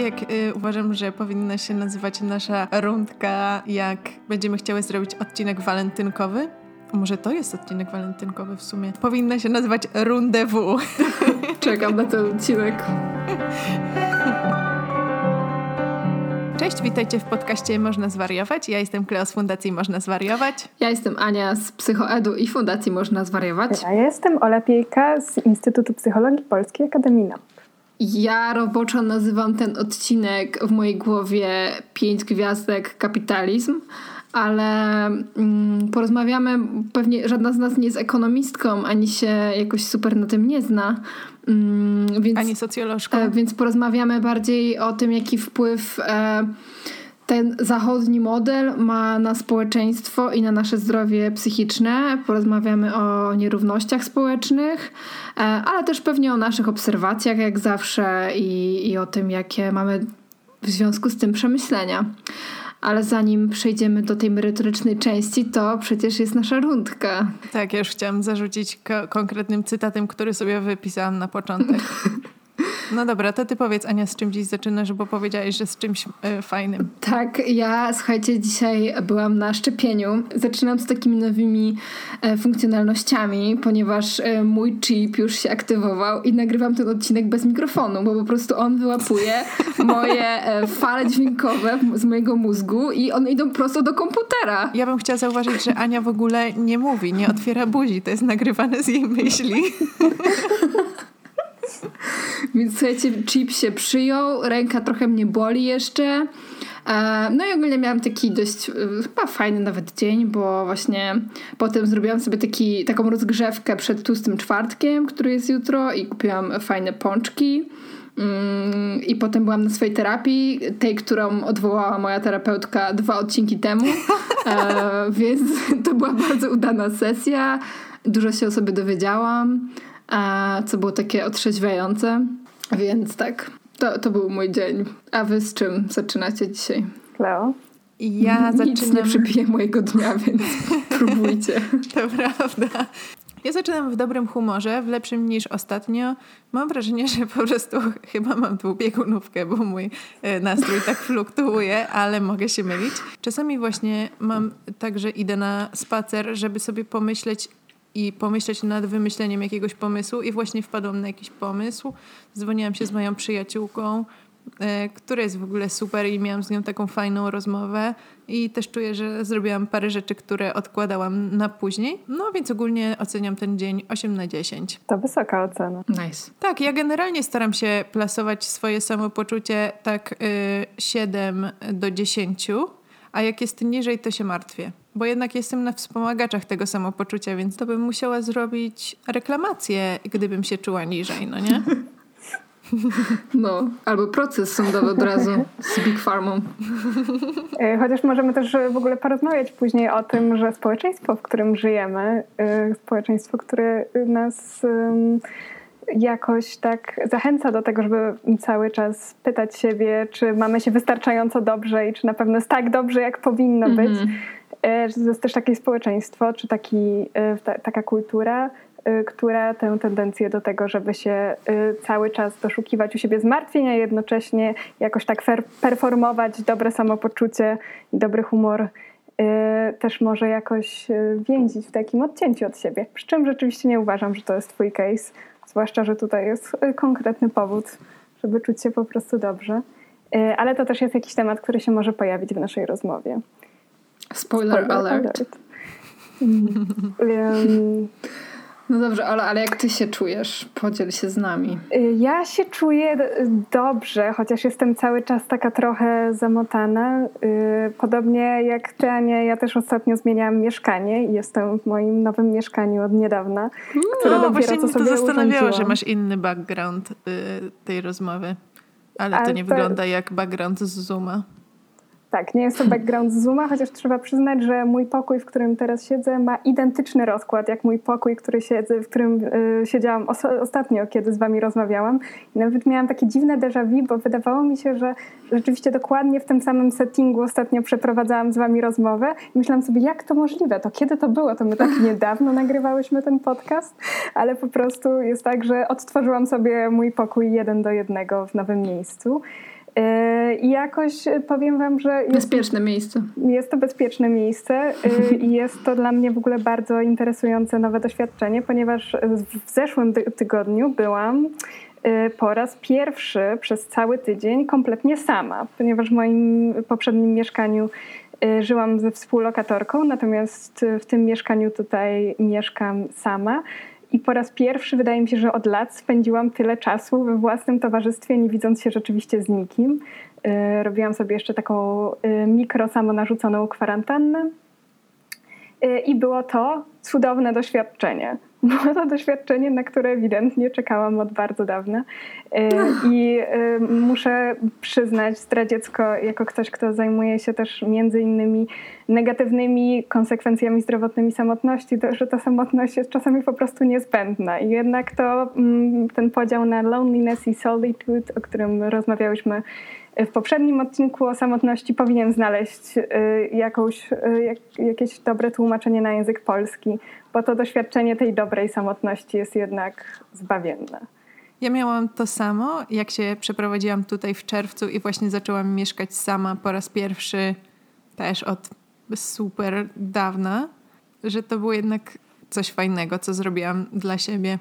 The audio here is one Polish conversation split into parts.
jak y, uważam, że powinna się nazywać nasza rundka, jak będziemy chciały zrobić odcinek walentynkowy. Może to jest odcinek walentynkowy w sumie. Powinna się nazywać Rendezvous. Czekam na ten odcinek. Cześć, witajcie w podcaście Można Zwariować. Ja jestem Kleo z Fundacji Można Zwariować. Ja jestem Ania z Psychoedu i Fundacji Można Zwariować. A ja jestem Ola Piejka z Instytutu Psychologii Polskiej Akademii Nauk. Ja roboczo nazywam ten odcinek w mojej głowie pięć gwiazdek kapitalizm, ale mm, porozmawiamy, pewnie żadna z nas nie jest ekonomistką, ani się jakoś super na tym nie zna. Mm, więc, ani socjolożką. E, więc porozmawiamy bardziej o tym, jaki wpływ e, ten zachodni model ma na społeczeństwo i na nasze zdrowie psychiczne. Porozmawiamy o nierównościach społecznych, e, ale też pewnie o naszych obserwacjach, jak zawsze, i, i o tym, jakie mamy w związku z tym przemyślenia. Ale zanim przejdziemy do tej merytorycznej części, to przecież jest nasza rundka. Tak, ja już chciałam zarzucić ko- konkretnym cytatem, który sobie wypisałam na początek. No dobra, to ty powiedz Ania, z czym dziś zaczynasz, bo powiedziałeś, że z czymś y, fajnym. Tak, ja słuchajcie, dzisiaj byłam na szczepieniu. Zaczynam z takimi nowymi e, funkcjonalnościami, ponieważ e, mój chip już się aktywował i nagrywam ten odcinek bez mikrofonu, bo po prostu on wyłapuje moje e, fale dźwiękowe z mojego mózgu i one idą prosto do komputera. Ja bym chciała zauważyć, że Ania w ogóle nie mówi, nie otwiera buzi, to jest nagrywane z jej myśli. Więc słuchajcie, chip się przyjął, ręka trochę mnie boli jeszcze. E, no i ogólnie miałam taki dość e, chyba fajny nawet dzień, bo właśnie potem zrobiłam sobie taki, taką rozgrzewkę przed tłustym czwartkiem, który jest jutro i kupiłam fajne pączki. Mm, I potem byłam na swojej terapii, tej, którą odwołała moja terapeutka dwa odcinki temu, e, więc to była bardzo udana sesja. Dużo się o sobie dowiedziałam co było takie otrzeźwiające. Więc tak, to, to był mój dzień. A wy z czym zaczynacie dzisiaj? Leo? Ja Nic zaczynam... nie przypiję mojego dnia, więc próbujcie. to prawda. Ja zaczynam w dobrym humorze, w lepszym niż ostatnio. Mam wrażenie, że po prostu chyba mam dwubiegunówkę, bo mój e, nastrój tak fluktuuje, ale mogę się mylić. Czasami właśnie mam tak, że idę na spacer, żeby sobie pomyśleć, i pomyśleć nad wymyśleniem jakiegoś pomysłu i właśnie wpadłam na jakiś pomysł. Dzwoniłam się z moją przyjaciółką, e, która jest w ogóle super i miałam z nią taką fajną rozmowę i też czuję, że zrobiłam parę rzeczy, które odkładałam na później. No więc ogólnie oceniam ten dzień 8 na 10. To wysoka ocena. Nice. Tak, ja generalnie staram się plasować swoje samopoczucie tak y, 7 do 10, a jak jest niżej, to się martwię bo jednak jestem na wspomagaczach tego samopoczucia, więc to bym musiała zrobić reklamację, gdybym się czuła niżej, no nie? No, albo proces sądowy od razu z Big Farmą. E, chociaż możemy też w ogóle porozmawiać później o tym, że społeczeństwo, w którym żyjemy, e, społeczeństwo, które nas jakoś tak zachęca do tego, żeby cały czas pytać siebie, czy mamy się wystarczająco dobrze i czy na pewno jest tak dobrze, jak powinno być E, że jest też takie społeczeństwo, czy taki, e, ta, taka kultura, e, która tę tendencję do tego, żeby się cały czas doszukiwać u siebie zmartwień, a jednocześnie jakoś tak performować dobre samopoczucie i dobry humor, też może jakoś więzić w takim odcięciu od siebie. Przy czym rzeczywiście nie uważam, że to jest twój case, zwłaszcza, że tutaj jest konkretny powód, żeby czuć się po prostu dobrze. Ale to też jest jakiś temat, który się może pojawić w naszej rozmowie. Spoiler, Spoiler alert. alert. um, no dobrze, ale, ale jak ty się czujesz? Podziel się z nami. Y, ja się czuję dobrze, chociaż jestem cały czas taka trochę zamotana. Y, podobnie jak ty, Ania, ja też ostatnio zmieniałam mieszkanie i jestem w moim nowym mieszkaniu od niedawna, no, które dopiero właśnie co sobie to zastanawiało, że masz inny background y, tej rozmowy. Ale to nie to... wygląda jak background z Zooma. Tak, nie jest to background z Zooma, chociaż trzeba przyznać, że mój pokój, w którym teraz siedzę, ma identyczny rozkład jak mój pokój, który siedzę, w którym y, siedziałam os ostatnio, kiedy z wami rozmawiałam. I nawet miałam takie dziwne déjà vu, bo wydawało mi się, że rzeczywiście dokładnie w tym samym settingu ostatnio przeprowadzałam z wami rozmowę i myślałam sobie, jak to możliwe? To kiedy to było? To my tak niedawno nagrywałyśmy ten podcast, ale po prostu jest tak, że odtworzyłam sobie mój pokój jeden do jednego w nowym miejscu. I jakoś powiem Wam, że. Jest, bezpieczne miejsce. Jest to bezpieczne miejsce i jest to dla mnie w ogóle bardzo interesujące nowe doświadczenie, ponieważ w zeszłym tygodniu byłam po raz pierwszy przez cały tydzień kompletnie sama, ponieważ w moim poprzednim mieszkaniu żyłam ze współlokatorką, natomiast w tym mieszkaniu tutaj mieszkam sama. I po raz pierwszy wydaje mi się, że od lat spędziłam tyle czasu we własnym towarzystwie, nie widząc się rzeczywiście z nikim. Y, robiłam sobie jeszcze taką y, mikro samonarzuconą kwarantannę. Y, I było to cudowne doświadczenie. Było to doświadczenie, na które ewidentnie czekałam od bardzo dawna. I muszę przyznać zdradziecko, jako ktoś, kto zajmuje się też między innymi negatywnymi konsekwencjami zdrowotnymi samotności, to, że ta samotność jest czasami po prostu niezbędna. I jednak to mm, ten podział na loneliness i solitude, o którym rozmawiałyśmy w poprzednim odcinku o samotności powinien znaleźć y, jakąś, y, jak, jakieś dobre tłumaczenie na język polski, bo to doświadczenie tej dobrej samotności jest jednak zbawienne. Ja miałam to samo, jak się przeprowadziłam tutaj w czerwcu i właśnie zaczęłam mieszkać sama po raz pierwszy też od super dawna, że to było jednak coś fajnego, co zrobiłam dla siebie.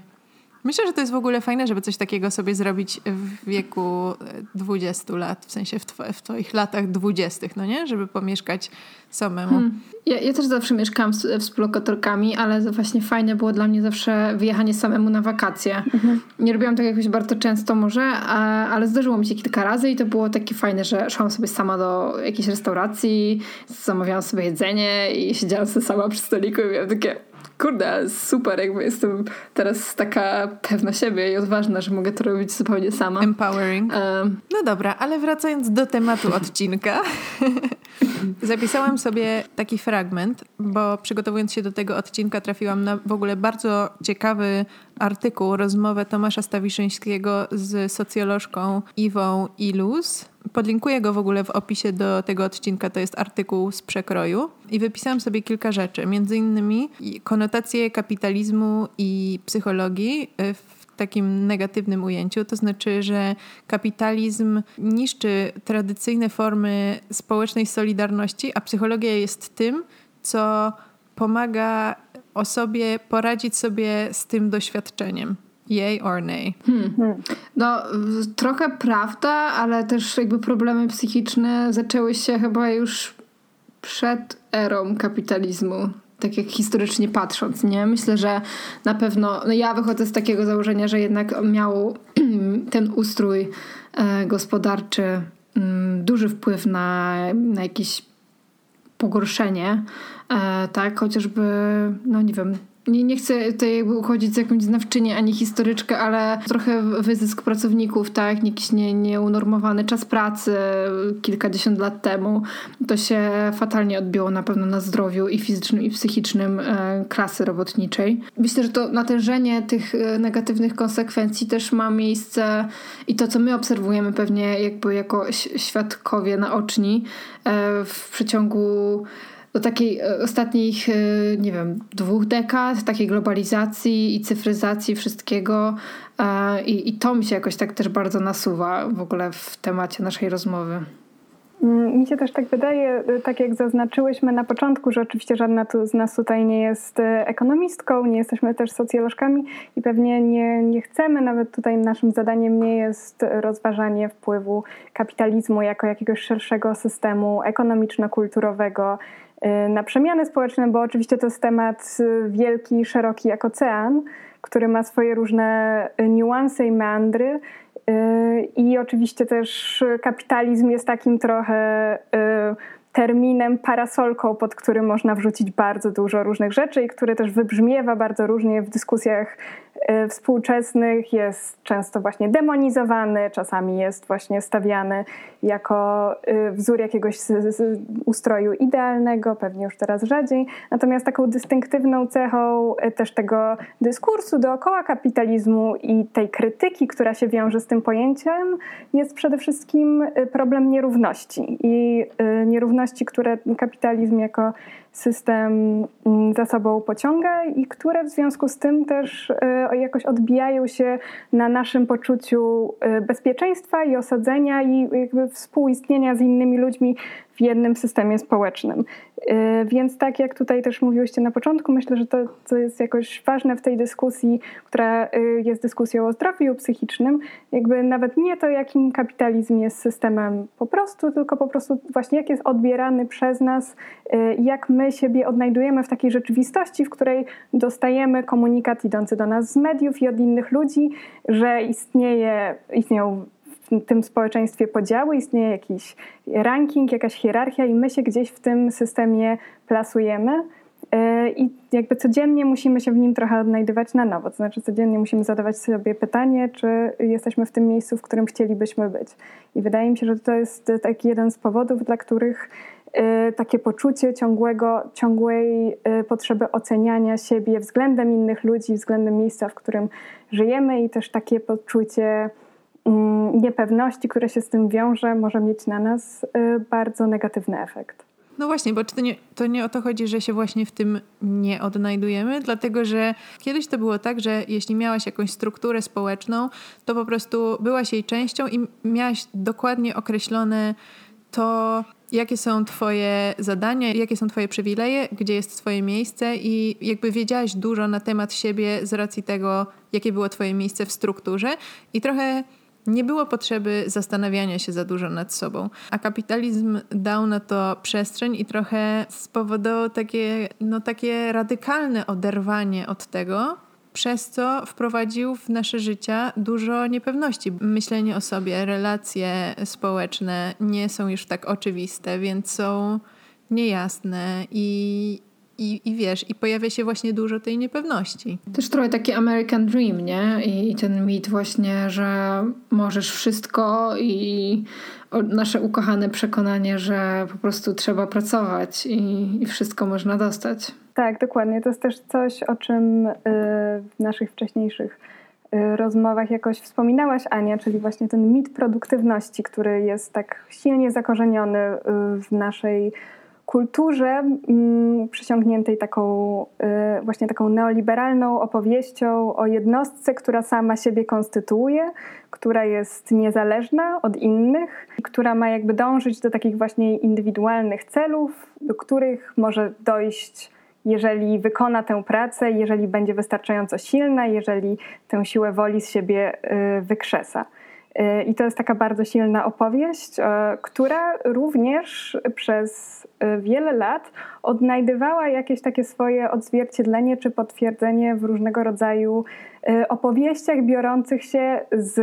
Myślę, że to jest w ogóle fajne, żeby coś takiego sobie zrobić w wieku 20 e, lat, w sensie w, tw- w twoich latach 20, no nie? Żeby pomieszkać samemu. Hmm. Ja, ja też zawsze mieszkałam z współlokatorkami, ale właśnie fajne było dla mnie zawsze wyjechanie samemu na wakacje. Mhm. Nie robiłam tego jakoś bardzo często może, ale zdarzyło mi się kilka razy i to było takie fajne, że szłam sobie sama do jakiejś restauracji, zamawiałam sobie jedzenie i siedziałam sobie sama przy stoliku i miałam takie kurde, super, jakby jestem teraz taka pewna siebie i odważna, że mogę to robić zupełnie sama. Empowering. Um. No dobra, ale wracając do tematu odcinka. Zapisałam sobie taki fragment, bo przygotowując się do tego odcinka trafiłam na w ogóle bardzo ciekawy artykuł, rozmowę Tomasza Stawiszyńskiego z socjolożką Iwą Ilus. Podlinkuję go w ogóle w opisie do tego odcinka, to jest artykuł z przekroju. I wypisałam sobie kilka rzeczy, między innymi konotacje kapitalizmu i psychologii w takim negatywnym ujęciu, to znaczy, że kapitalizm niszczy tradycyjne formy społecznej solidarności, a psychologia jest tym, co pomaga osobie poradzić sobie z tym doświadczeniem. Yay or nay? Hmm. No, trochę prawda, ale też jakby problemy psychiczne zaczęły się chyba już przed erą kapitalizmu tak jak historycznie patrząc, nie? Myślę, że na pewno, no ja wychodzę z takiego założenia, że jednak miał ten ustrój e, gospodarczy mm, duży wpływ na, na jakieś pogorszenie, e, tak? Chociażby, no nie wiem, nie, nie chcę tutaj jakby uchodzić za jakąś znawczynię ani historyczkę, ale trochę wyzysk pracowników, tak, jakiś nie, nieunormowany czas pracy kilkadziesiąt lat temu, to się fatalnie odbiło na pewno na zdrowiu i fizycznym i psychicznym e, klasy robotniczej. Myślę, że to natężenie tych e, negatywnych konsekwencji też ma miejsce i to, co my obserwujemy pewnie jakby jako świadkowie naoczni e, w przeciągu do takiej e, ostatnich, e, nie wiem, dwóch dekad, takiej globalizacji i cyfryzacji wszystkiego. E, I, I to mi się jakoś tak też bardzo nasuwa w ogóle w temacie naszej rozmowy. Mm, mi się też tak wydaje, tak jak zaznaczyłyśmy na początku, że oczywiście żadna tu z nas tutaj nie jest ekonomistką, nie jesteśmy też socjolożkami i pewnie nie, nie chcemy, nawet tutaj naszym zadaniem nie jest rozważanie wpływu kapitalizmu jako jakiegoś szerszego systemu ekonomiczno-kulturowego Y, na przemiany społeczne, bo oczywiście to jest temat y, wielki, szeroki jak ocean, który ma swoje różne y, niuanse i meandry. I oczywiście też kapitalizm jest takim trochę terminem, parasolką, pod który można wrzucić bardzo dużo różnych rzeczy i który też wybrzmiewa bardzo różnie w dyskusjach e, współczesnych, jest często właśnie demonizowany, czasami jest właśnie stawiany jako e, wzór jakiegoś ustroju idealnego, pewnie już teraz rzadziej. Natomiast taką dystynktywną cechą e, też tego dyskursu dookoła kapitalizmu i tej krytyki, która się wiąże z tym pojęciem, jest przede wszystkim problem nierówności. I nierówności, które kapitalizm jako system mm, za sobą pociąga i które w związku z tym też e, jakoś odbijają się na naszym poczuciu e, bezpieczeństwa i osadzenia i jakby współistnienia z innymi ludźmi w jednym systemie społecznym. E, więc tak jak tutaj też mówiłyście na początku, myślę, że to, co jest jakoś ważne w tej dyskusji, która jest dyskusją o zdrowiu psychicznym, jakby nawet nie to, jakim kapitalizm jest systemem po prostu, tylko po prostu właśnie jak jest odbierany przez nas, jak my siebie odnajdujemy w takiej rzeczywistości, w której dostajemy komunikat idący do nas z mediów i od innych ludzi, że istnieje, istnieją w tym społeczeństwie podziały, istnieje jakiś ranking, jakaś hierarchia i my się gdzieś w tym systemie plasujemy. E, I jakby codziennie musimy się w nim trochę odnajdywać na nowo. To znaczy, codziennie musimy zadawać sobie pytanie, czy jesteśmy w tym miejscu, w którym chcielibyśmy być. I wydaje mi się, że to jest taki jeden z powodów, dla których Y, takie poczucie ciągłego, ciągłej y, potrzeby oceniania siebie względem innych ludzi, względem miejsca, w którym żyjemy i też takie poczucie mm, niepewności, które się z tym wiąże, może mieć na nas y, bardzo negatywny efekt. No właśnie, bo to nie, to nie o to chodzi, że się właśnie w tym nie odnajdujemy, dlatego że kiedyś to było tak, że jeśli miałaś jakąś strukturę społeczną, to po prostu byłaś jej częścią i miałaś dokładnie określone to, jakie są Twoje zadania, jakie są Twoje przywileje, gdzie jest Twoje miejsce i jakby wiedziałaś dużo na temat siebie z racji tego, jakie było Twoje miejsce w strukturze i trochę nie było potrzeby zastanawiania się za dużo nad sobą. A kapitalizm dał na to przestrzeń i trochę spowodował takie, no, takie radykalne oderwanie od tego, przez co wprowadził w nasze życia dużo niepewności. Myślenie o sobie, relacje społeczne nie są już tak oczywiste, więc są niejasne i, i, I wiesz, i pojawia się właśnie dużo tej niepewności. Też trochę taki American Dream, nie? I, I, ten mit właśnie, że możesz wszystko i nasze ukochane przekonanie, że po prostu trzeba pracować i, i wszystko można dostać. Tak, dokładnie. To jest też coś, o czym y, w naszych wcześniejszych y, rozmowach jakoś wspominałaś, Ania, czyli właśnie ten mit produktywności, który jest tak silnie zakorzeniony y, w naszej kulturze mm, przyciągniętej taką właśnie taką neoliberalną opowieścią o jednostce, która sama siebie konstytuuje, która jest niezależna od innych, która ma jakby dążyć do takich właśnie indywidualnych celów, do których może dojść jeżeli wykona tę pracę, jeżeli będzie wystarczająco silna, jeżeli tę siłę woli z siebie y, wykrzesa. Y, I to jest taka bardzo silna opowieść, y, która również przez wiele lat odnajdywała jakieś takie swoje odzwierciedlenie czy potwierdzenie w różnego rodzaju opowieściach biorących się z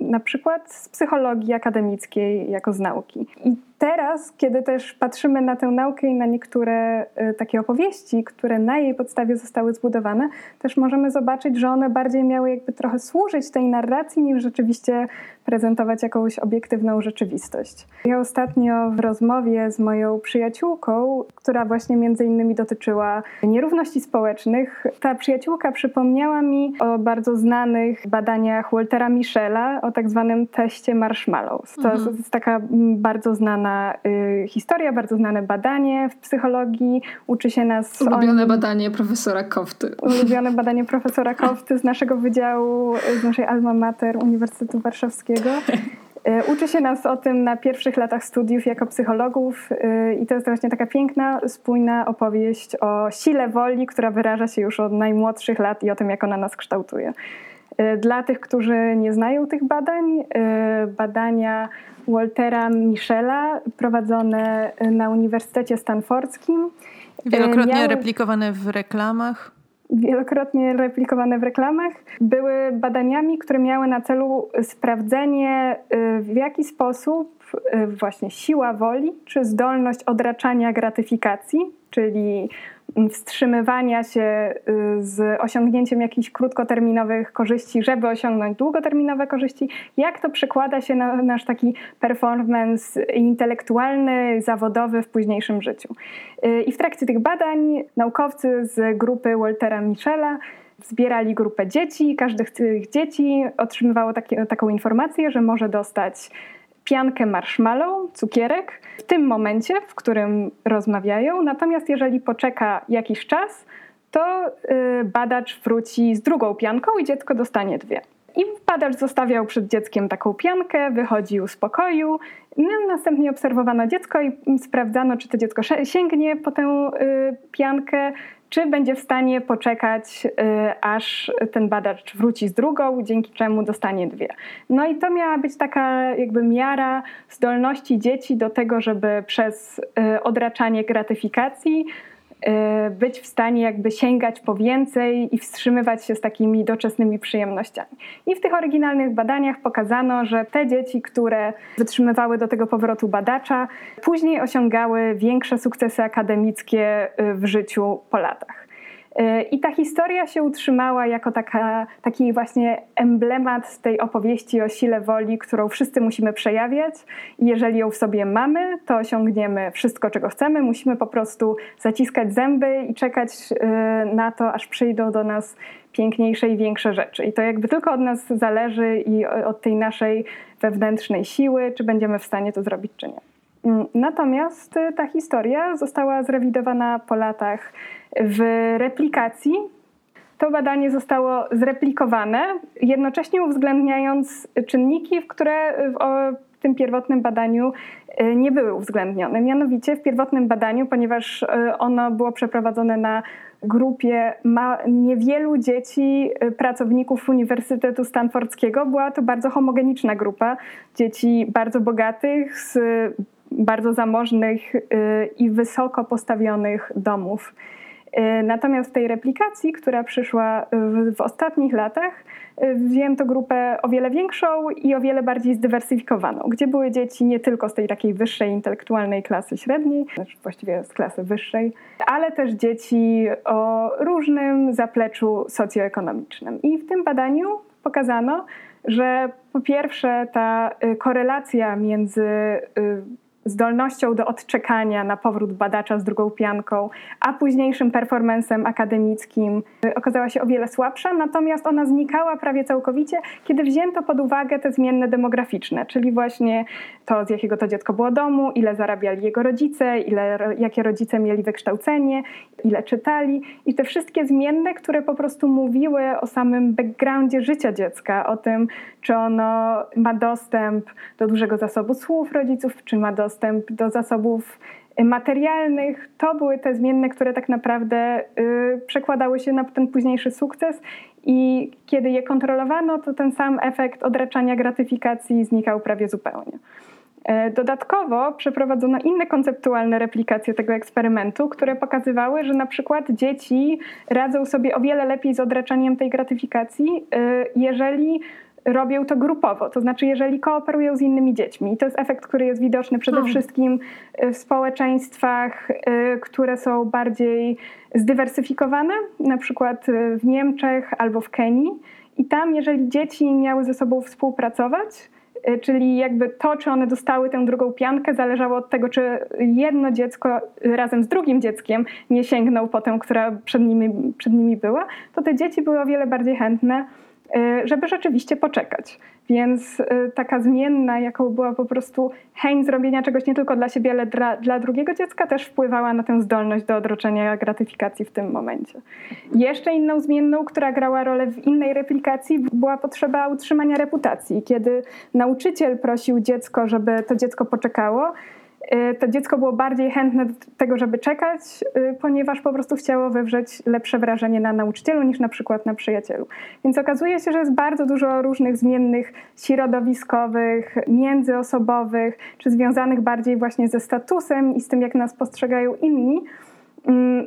na przykład z psychologii akademickiej jako z nauki. I teraz, kiedy też patrzymy na tę naukę i na niektóre y, takie opowieści, które na jej podstawie zostały zbudowane, też możemy zobaczyć, że one bardziej miały jakby trochę służyć tej narracji, niż rzeczywiście prezentować jakąś obiektywną rzeczywistość. Ja ostatnio w rozmowie z moją przyjaciółką, która właśnie między innymi dotyczyła nierówności społecznych, ta przyjaciółka przypomniała mi o bardzo znanych badaniach Waltera Michela, o tak zwanym teście marshmallows. To mhm. jest taka bardzo znana y, historia, bardzo znane badanie w psychologii. Uczy się nas... Ulubione badanie profesora Kofty. Ulubione badanie profesora Kofty z naszego wydziału, z naszej alma mater Uniwersytetu Warszawskiego uczy się nas o tym na pierwszych latach studiów jako psychologów e, i to jest właśnie taka piękna, spójna opowieść o sile woli, która wyraża się już od najmłodszych lat i o tym, jak ona nas kształtuje. E, dla tych, którzy nie znają tych badań, badania Waltera Michela prowadzone na Uniwersytecie Stanfordzkim. Wielokrotnie miały... replikowane w reklamach wielokrotnie replikowane w reklamach, były badaniami, które miały na celu sprawdzenie, y, w jaki sposób y, właśnie siła woli czy zdolność odraczania gratyfikacji, czyli wstrzymywania się y, z osiągnięciem jakichś krótkoterminowych korzyści, żeby osiągnąć długoterminowe korzyści, jak to przekłada się na nasz taki performance intelektualny, zawodowy w późniejszym życiu. Y, I w trakcie tych badań naukowcy z grupy Waltera Michela zbierali grupę dzieci. Każde z tych dzieci otrzymywało taką informację, że może dostać piankę marshmallow, cukierek, w tym momencie, w którym rozmawiają. Natomiast jeżeli poczeka jakiś czas, to y, badacz wróci z drugą pianką i dziecko dostanie dwie. I badacz zostawiał przed dzieckiem taką piankę, wychodził z pokoju. No, następnie obserwowano dziecko i sprawdzano, czy to dziecko sięgnie po tę y, piankę, czy będzie w stanie poczekać, y, aż ten badacz wróci z drugą, dzięki czemu dostanie dwie. No i to miała być taka jakby miara zdolności dzieci do tego, żeby przez y, odraczanie gratyfikacji być w stanie jakby sięgać po więcej i wstrzymywać się z takimi doczesnymi przyjemnościami. I w tych oryginalnych badaniach pokazano, że te dzieci, które wytrzymywały do tego powrotu badacza, później osiągały większe sukcesy akademickie y, w życiu po latach. I ta historia się utrzymała jako taka, taki właśnie emblemat tej opowieści o sile woli, którą wszyscy musimy przejawiać. I jeżeli ją w sobie mamy, to osiągniemy wszystko, czego chcemy. Musimy po prostu zaciskać zęby i czekać y, na to, aż przyjdą do nas piękniejsze i większe rzeczy. I to jakby tylko od nas zależy i od tej naszej wewnętrznej siły, czy będziemy w stanie to zrobić, czy nie. Mm, natomiast y, ta historia została zrewidowana po latach w replikacji. To badanie zostało zreplikowane, jednocześnie uwzględniając czynniki, które w tym pierwotnym badaniu y, nie były uwzględnione. Mianowicie w pierwotnym badaniu, ponieważ y, ono było przeprowadzone na grupie niewielu dzieci, pracowników Uniwersytetu Stanfordzkiego, była to bardzo homogeniczna grupa dzieci bardzo bogatych, z bardzo zamożnych i wysoko postawionych domów. Y, natomiast tej replikacji, która przyszła w, w, ostatnich latach, y, wzięto grupę o wiele większą i o wiele bardziej zdywersyfikowaną, gdzie były dzieci nie tylko z tej takiej wyższej intelektualnej klasy średniej, znaczy właściwie z klasy wyższej, ale też dzieci o różnym zapleczu socjoekonomicznym. I w tym badaniu pokazano, że po pierwsze ta korelacja między zdolnością do odczekania na powrót badacza z drugą pianką, a późniejszym performancem akademickim y, okazała się o wiele słabsza, natomiast ona znikała prawie całkowicie, kiedy wzięto pod uwagę te zmienne demograficzne, czyli właśnie to, z jakiego to dziecko było domu, ile zarabiali jego rodzice, ile, jakie rodzice mieli wykształcenie, ile czytali i te wszystkie zmienne, które po prostu mówiły o samym backgroundzie życia dziecka, o tym, czy ono ma dostęp do dużego zasobu słów rodziców, czy ma dostęp do zasobów materialnych. To były te zmienne, które tak naprawdę y, przekładały się na ten późniejszy sukces i kiedy je kontrolowano, to ten sam efekt odraczania gratyfikacji znikał prawie zupełnie. E, dodatkowo przeprowadzono inne konceptualne replikacje tego eksperymentu, które pokazywały, że na przykład dzieci radzą sobie o wiele lepiej z odraczaniem tej gratyfikacji, e, jeżeli robią to grupowo, to znaczy jeżeli kooperują z innymi dziećmi. I to jest efekt, który jest widoczny przede hmm. wszystkim w społeczeństwach, które są bardziej zdywersyfikowane, na przykład w Niemczech albo w Kenii. I tam, jeżeli dzieci miały ze sobą współpracować, czyli jakby to, czy one dostały tę drugą piankę, zależało od tego, czy jedno dziecko razem z drugim dzieckiem nie sięgnął po tę, która przed nimi, przed nimi była, to te dzieci były o wiele bardziej chętne Y, żeby rzeczywiście poczekać. Więc y, taka zmienna, jaką była po prostu chęć zrobienia czegoś nie tylko dla siebie, ale dla, dla drugiego dziecka, też wpływała na tę zdolność do odroczenia gratyfikacji w tym momencie. Jeszcze inną zmienną, która grała rolę w innej replikacji, była potrzeba utrzymania reputacji. Kiedy nauczyciel prosił dziecko, żeby to dziecko poczekało, Y, to dziecko było bardziej chętne do tego, żeby czekać, y, ponieważ po prostu chciało wywrzeć lepsze wrażenie na nauczycielu niż na przykład na przyjacielu. Więc okazuje się, że jest bardzo dużo różnych zmiennych środowiskowych, międzyosobowych, czy związanych bardziej właśnie ze statusem i z tym, jak nas postrzegają inni,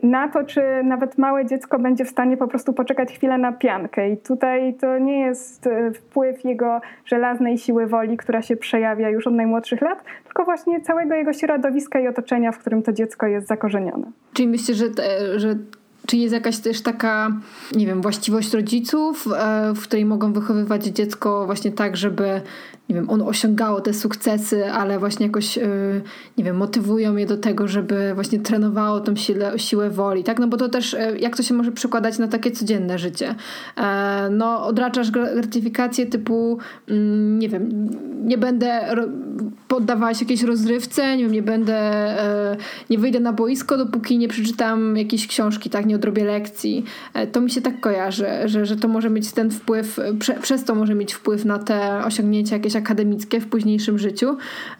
na to, czy nawet małe dziecko będzie w stanie po prostu poczekać chwilę na piankę. I tutaj to nie jest e, wpływ jego żelaznej siły woli, która się przejawia już od najmłodszych lat, tylko właśnie całego jego środowiska i otoczenia, w którym to dziecko jest zakorzenione. Czyli myślę, że, te, że czy jest jakaś też taka, nie wiem, właściwość rodziców, e, w której mogą wychowywać dziecko właśnie tak, żeby nie wiem, on osiągało te sukcesy, ale właśnie jakoś, yy, nie wiem, motywują je do tego, żeby właśnie trenowało tą siłę, siłę woli, tak? No bo to też, yy, jak to się może przekładać na takie codzienne życie? No, odraczasz gratyfikację typu, mm, nie wiem, nie będę poddawała się jakiejś rozrywce, nie wiem, nie będę, e, nie wyjdę na boisko, dopóki nie przeczytam jakiejś książki, tak, nie odrobię lekcji. E, to mi się tak kojarzy, że, że to może mieć ten wpływ, prze, przez to może mieć wpływ na te osiągnięcia jakieś akademickie w późniejszym życiu.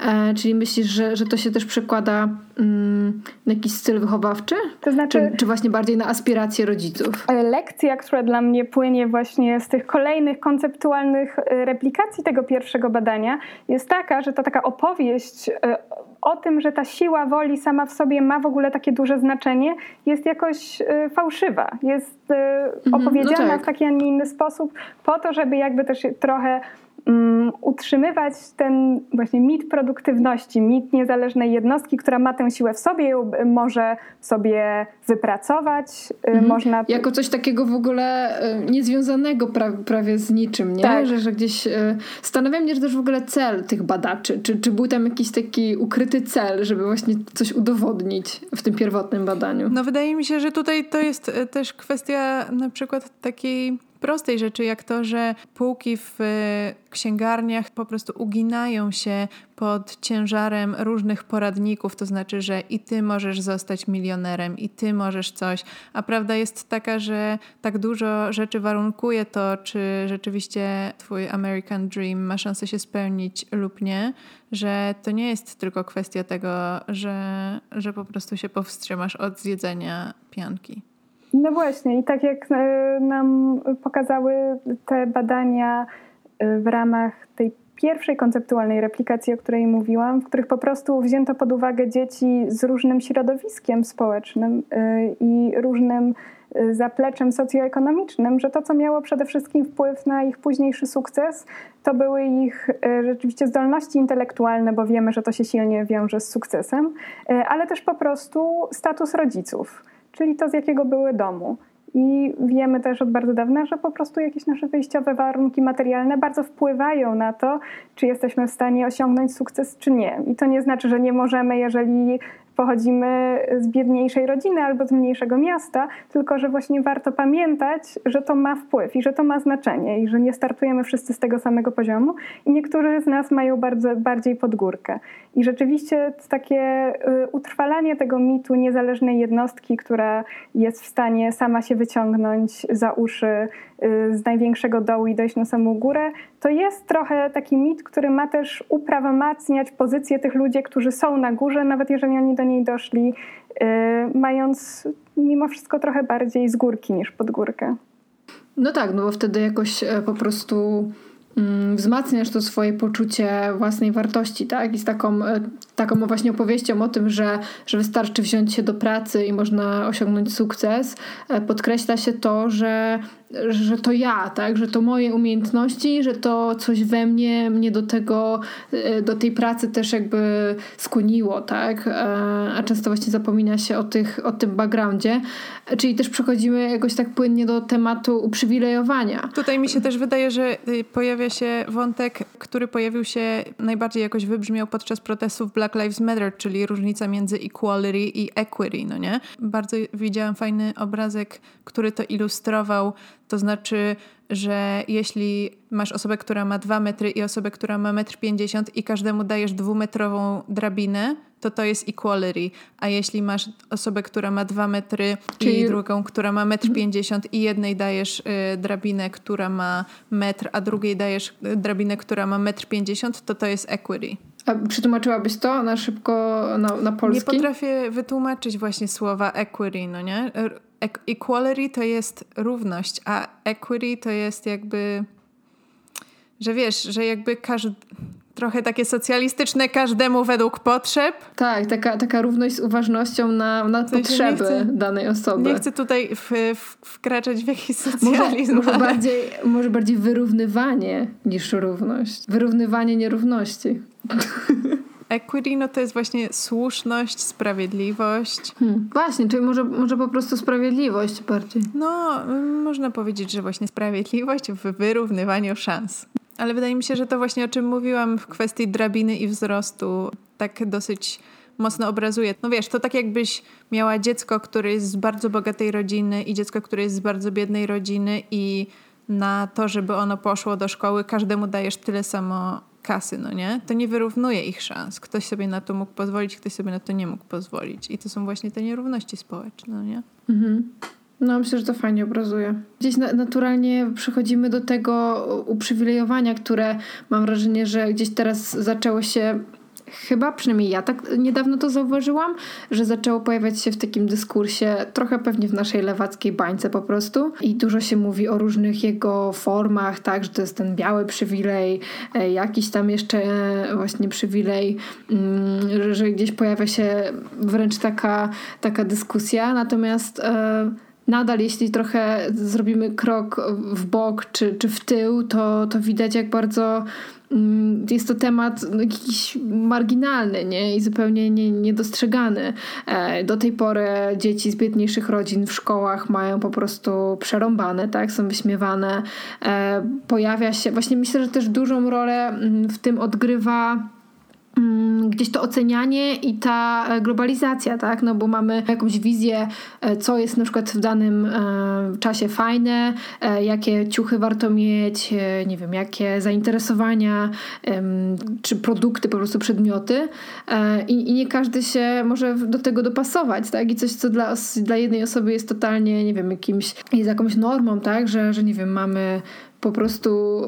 E, czyli myślisz, że, że to się też przekłada mm, na jakiś styl wychowawczy? To znaczy... Czy, czy właśnie bardziej na aspiracje rodziców? Lekcja, która dla mnie płynie właśnie z tych kolejnych konceptualnych replikacji tego pierwszego badania, jest taka, że to taka opowieść e, o tym, że ta siła woli sama w sobie ma w ogóle takie duże znaczenie, jest jakoś e, fałszywa. Jest e, mhm, no opowiedziana no tak. w taki, a nie inny sposób, po to, żeby jakby też trochę utrzymywać ten właśnie mit produktywności, mit niezależnej jednostki, która ma tę siłę w sobie, ją może sobie wypracować. Y, mhm. Można... Jako coś takiego w ogóle y, niezwiązanego pra prawie z niczym, nie? Tak. Że, że gdzieś y, zastanawiam się, że też w ogóle cel tych badaczy, czy, czy był tam jakiś taki ukryty cel, żeby właśnie coś udowodnić w tym pierwotnym badaniu? No wydaje mi się, że tutaj to jest też kwestia na przykład takiej prostej rzeczy, jak to, że półki w e, księgarniach po prostu uginają się pod ciężarem różnych poradników, to znaczy, że i ty możesz zostać milionerem, i ty możesz coś, a prawda jest taka, że tak dużo rzeczy warunkuje to, czy rzeczywiście twój American Dream ma szansę się spełnić lub nie, że to nie jest tylko kwestia tego, że, że po prostu się powstrzymasz od zjedzenia pianki. No właśnie, i tak jak e, nam pokazały te badania e, w ramach tej pierwszej konceptualnej replikacji, o której mówiłam, w których po prostu wzięto pod uwagę dzieci z różnym środowiskiem społecznym e, i różnym zapleczem socjoekonomicznym, że to, co miało przede wszystkim wpływ na ich późniejszy sukces, to były ich rzeczywiście zdolności intelektualne, bo wiemy, że to się silnie wiąże z sukcesem, ale też po prostu status rodziców czyli to z jakiego były domu. I wiemy też od bardzo dawna, że po prostu jakieś nasze wyjściowe warunki materialne bardzo wpływają na to, czy jesteśmy w stanie osiągnąć sukces, czy nie. I to nie znaczy, że nie możemy, jeżeli pochodzimy z biedniejszej rodziny albo z mniejszego miasta, tylko że właśnie warto pamiętać, że to ma wpływ i że to ma znaczenie i że nie startujemy wszyscy z tego samego poziomu i niektórzy z nas mają bardzo, bardziej podgórkę. I rzeczywiście takie y, utrwalanie tego mitu niezależnej jednostki, która jest w stanie sama się wyciągnąć za uszy y, z największego dołu i dojść na samą górę, to jest trochę taki mit, który ma też uprawomacniać pozycję tych ludzi, którzy są na górze, nawet jeżeli oni do niej doszli, y, mając mimo wszystko trochę bardziej z górki niż pod górkę. No tak, no bo wtedy jakoś e, po prostu wzmacniasz to swoje poczucie własnej wartości, tak? I z taką, e, taką właśnie opowieścią o tym, że, że wystarczy wziąć się do pracy i można osiągnąć sukces, e, podkreśla się to, że że to ja, tak, że to moje umiejętności, że to coś we mnie mnie do tego, e, do tej pracy też jakby skłoniło, tak, a często właśnie zapomina się o, tych, o tym backgroundzie, czyli też przechodzimy jakoś tak płynnie do tematu uprzywilejowania. Tutaj mi się też wydaje, że y, pojawia się wątek, który pojawił się najbardziej jakoś wybrzmiał podczas protestów Black Lives Matter, czyli różnica między equality i equity, no nie? Bardzo widziałam fajny obrazek, który to ilustrował to znaczy, że jeśli masz osobę, która ma 2 metry i osobę, która ma 1,50 m i każdemu dajesz dwumetrową drabinę, to to jest equality. A jeśli masz osobę, która ma 2 metry Czyli... i drugą, która ma 1,50 m i jednej dajesz y, drabinę, która ma metr, a drugiej dajesz y, drabinę, która ma 1,50 m, to to jest equity. A przetłumaczyłabyś to na szybko na, na polski? Nie potrafię wytłumaczyć właśnie słowa equity, no nie? Equality to jest równość, a equity to jest jakby, że wiesz, że jakby każdy trochę takie socjalistyczne każdemu według potrzeb. Tak, taka, taka równość z uważnością na, na potrzeby chcę, danej osoby. Nie chcę tutaj w, w, wkraczać w jakiś socjalizm. Może, może, bardziej, może bardziej wyrównywanie niż równość. Wyrównywanie nierówności. Equity no to jest właśnie słuszność, sprawiedliwość. Hmm. Właśnie, czyli może, może po prostu sprawiedliwość bardziej. No, można powiedzieć, że właśnie sprawiedliwość w wyrównywaniu szans. Ale wydaje mi się, że to właśnie o czym mówiłam w kwestii drabiny i wzrostu, tak dosyć mocno obrazuje. No wiesz, to tak jakbyś miała dziecko, które jest z bardzo bogatej rodziny i dziecko, które jest z bardzo biednej rodziny i na to, żeby ono poszło do szkoły, każdemu dajesz tyle samo kasy, no nie? To nie wyrównuje ich szans. Ktoś sobie na to mógł pozwolić, ktoś sobie na to nie mógł pozwolić. I to są właśnie te nierówności społeczne, no nie? Mhm. No, myślę, że to fajnie obrazuje. Gdzieś na, naturalnie przechodzimy do tego uprzywilejowania, które mam wrażenie, że gdzieś teraz zaczęło się chyba, przynajmniej ja tak niedawno to zauważyłam, że zaczęło pojawiać się w takim dyskursie, trochę pewnie w naszej lewackiej bańce po prostu. I dużo się mówi o różnych jego formach, tak, że to jest ten biały przywilej, e, jakiś tam jeszcze e, właśnie przywilej, mm, że gdzieś pojawia się wręcz taka, taka dyskusja. Natomiast e, nadal jeśli trochę zrobimy krok w bok czy, czy w tył, to, to widać jak bardzo mm, jest to temat jakiś marginalny nie? i zupełnie nie, niedostrzegany. E, do tej pory dzieci z biedniejszych rodzin w szkołach mają po prostu przerąbane, tak? są wyśmiewane. E, pojawia się, właśnie myślę, że też dużą rolę mm, w tym odgrywa gdzieś to ocenianie i ta e, globalizacja, tak? No bo mamy jakąś wizję, e, co jest na przykład w danym e, czasie fajne, jakie ciuchy warto mieć, nie wiem, jakie zainteresowania, czy produkty, po prostu przedmioty i, i nie każdy się może do tego dopasować, tak? I coś, co dla, dla jednej osoby jest totalnie, nie wiem, jakimś, jest jakąś normą, tak? Że, że nie wiem, mamy po prostu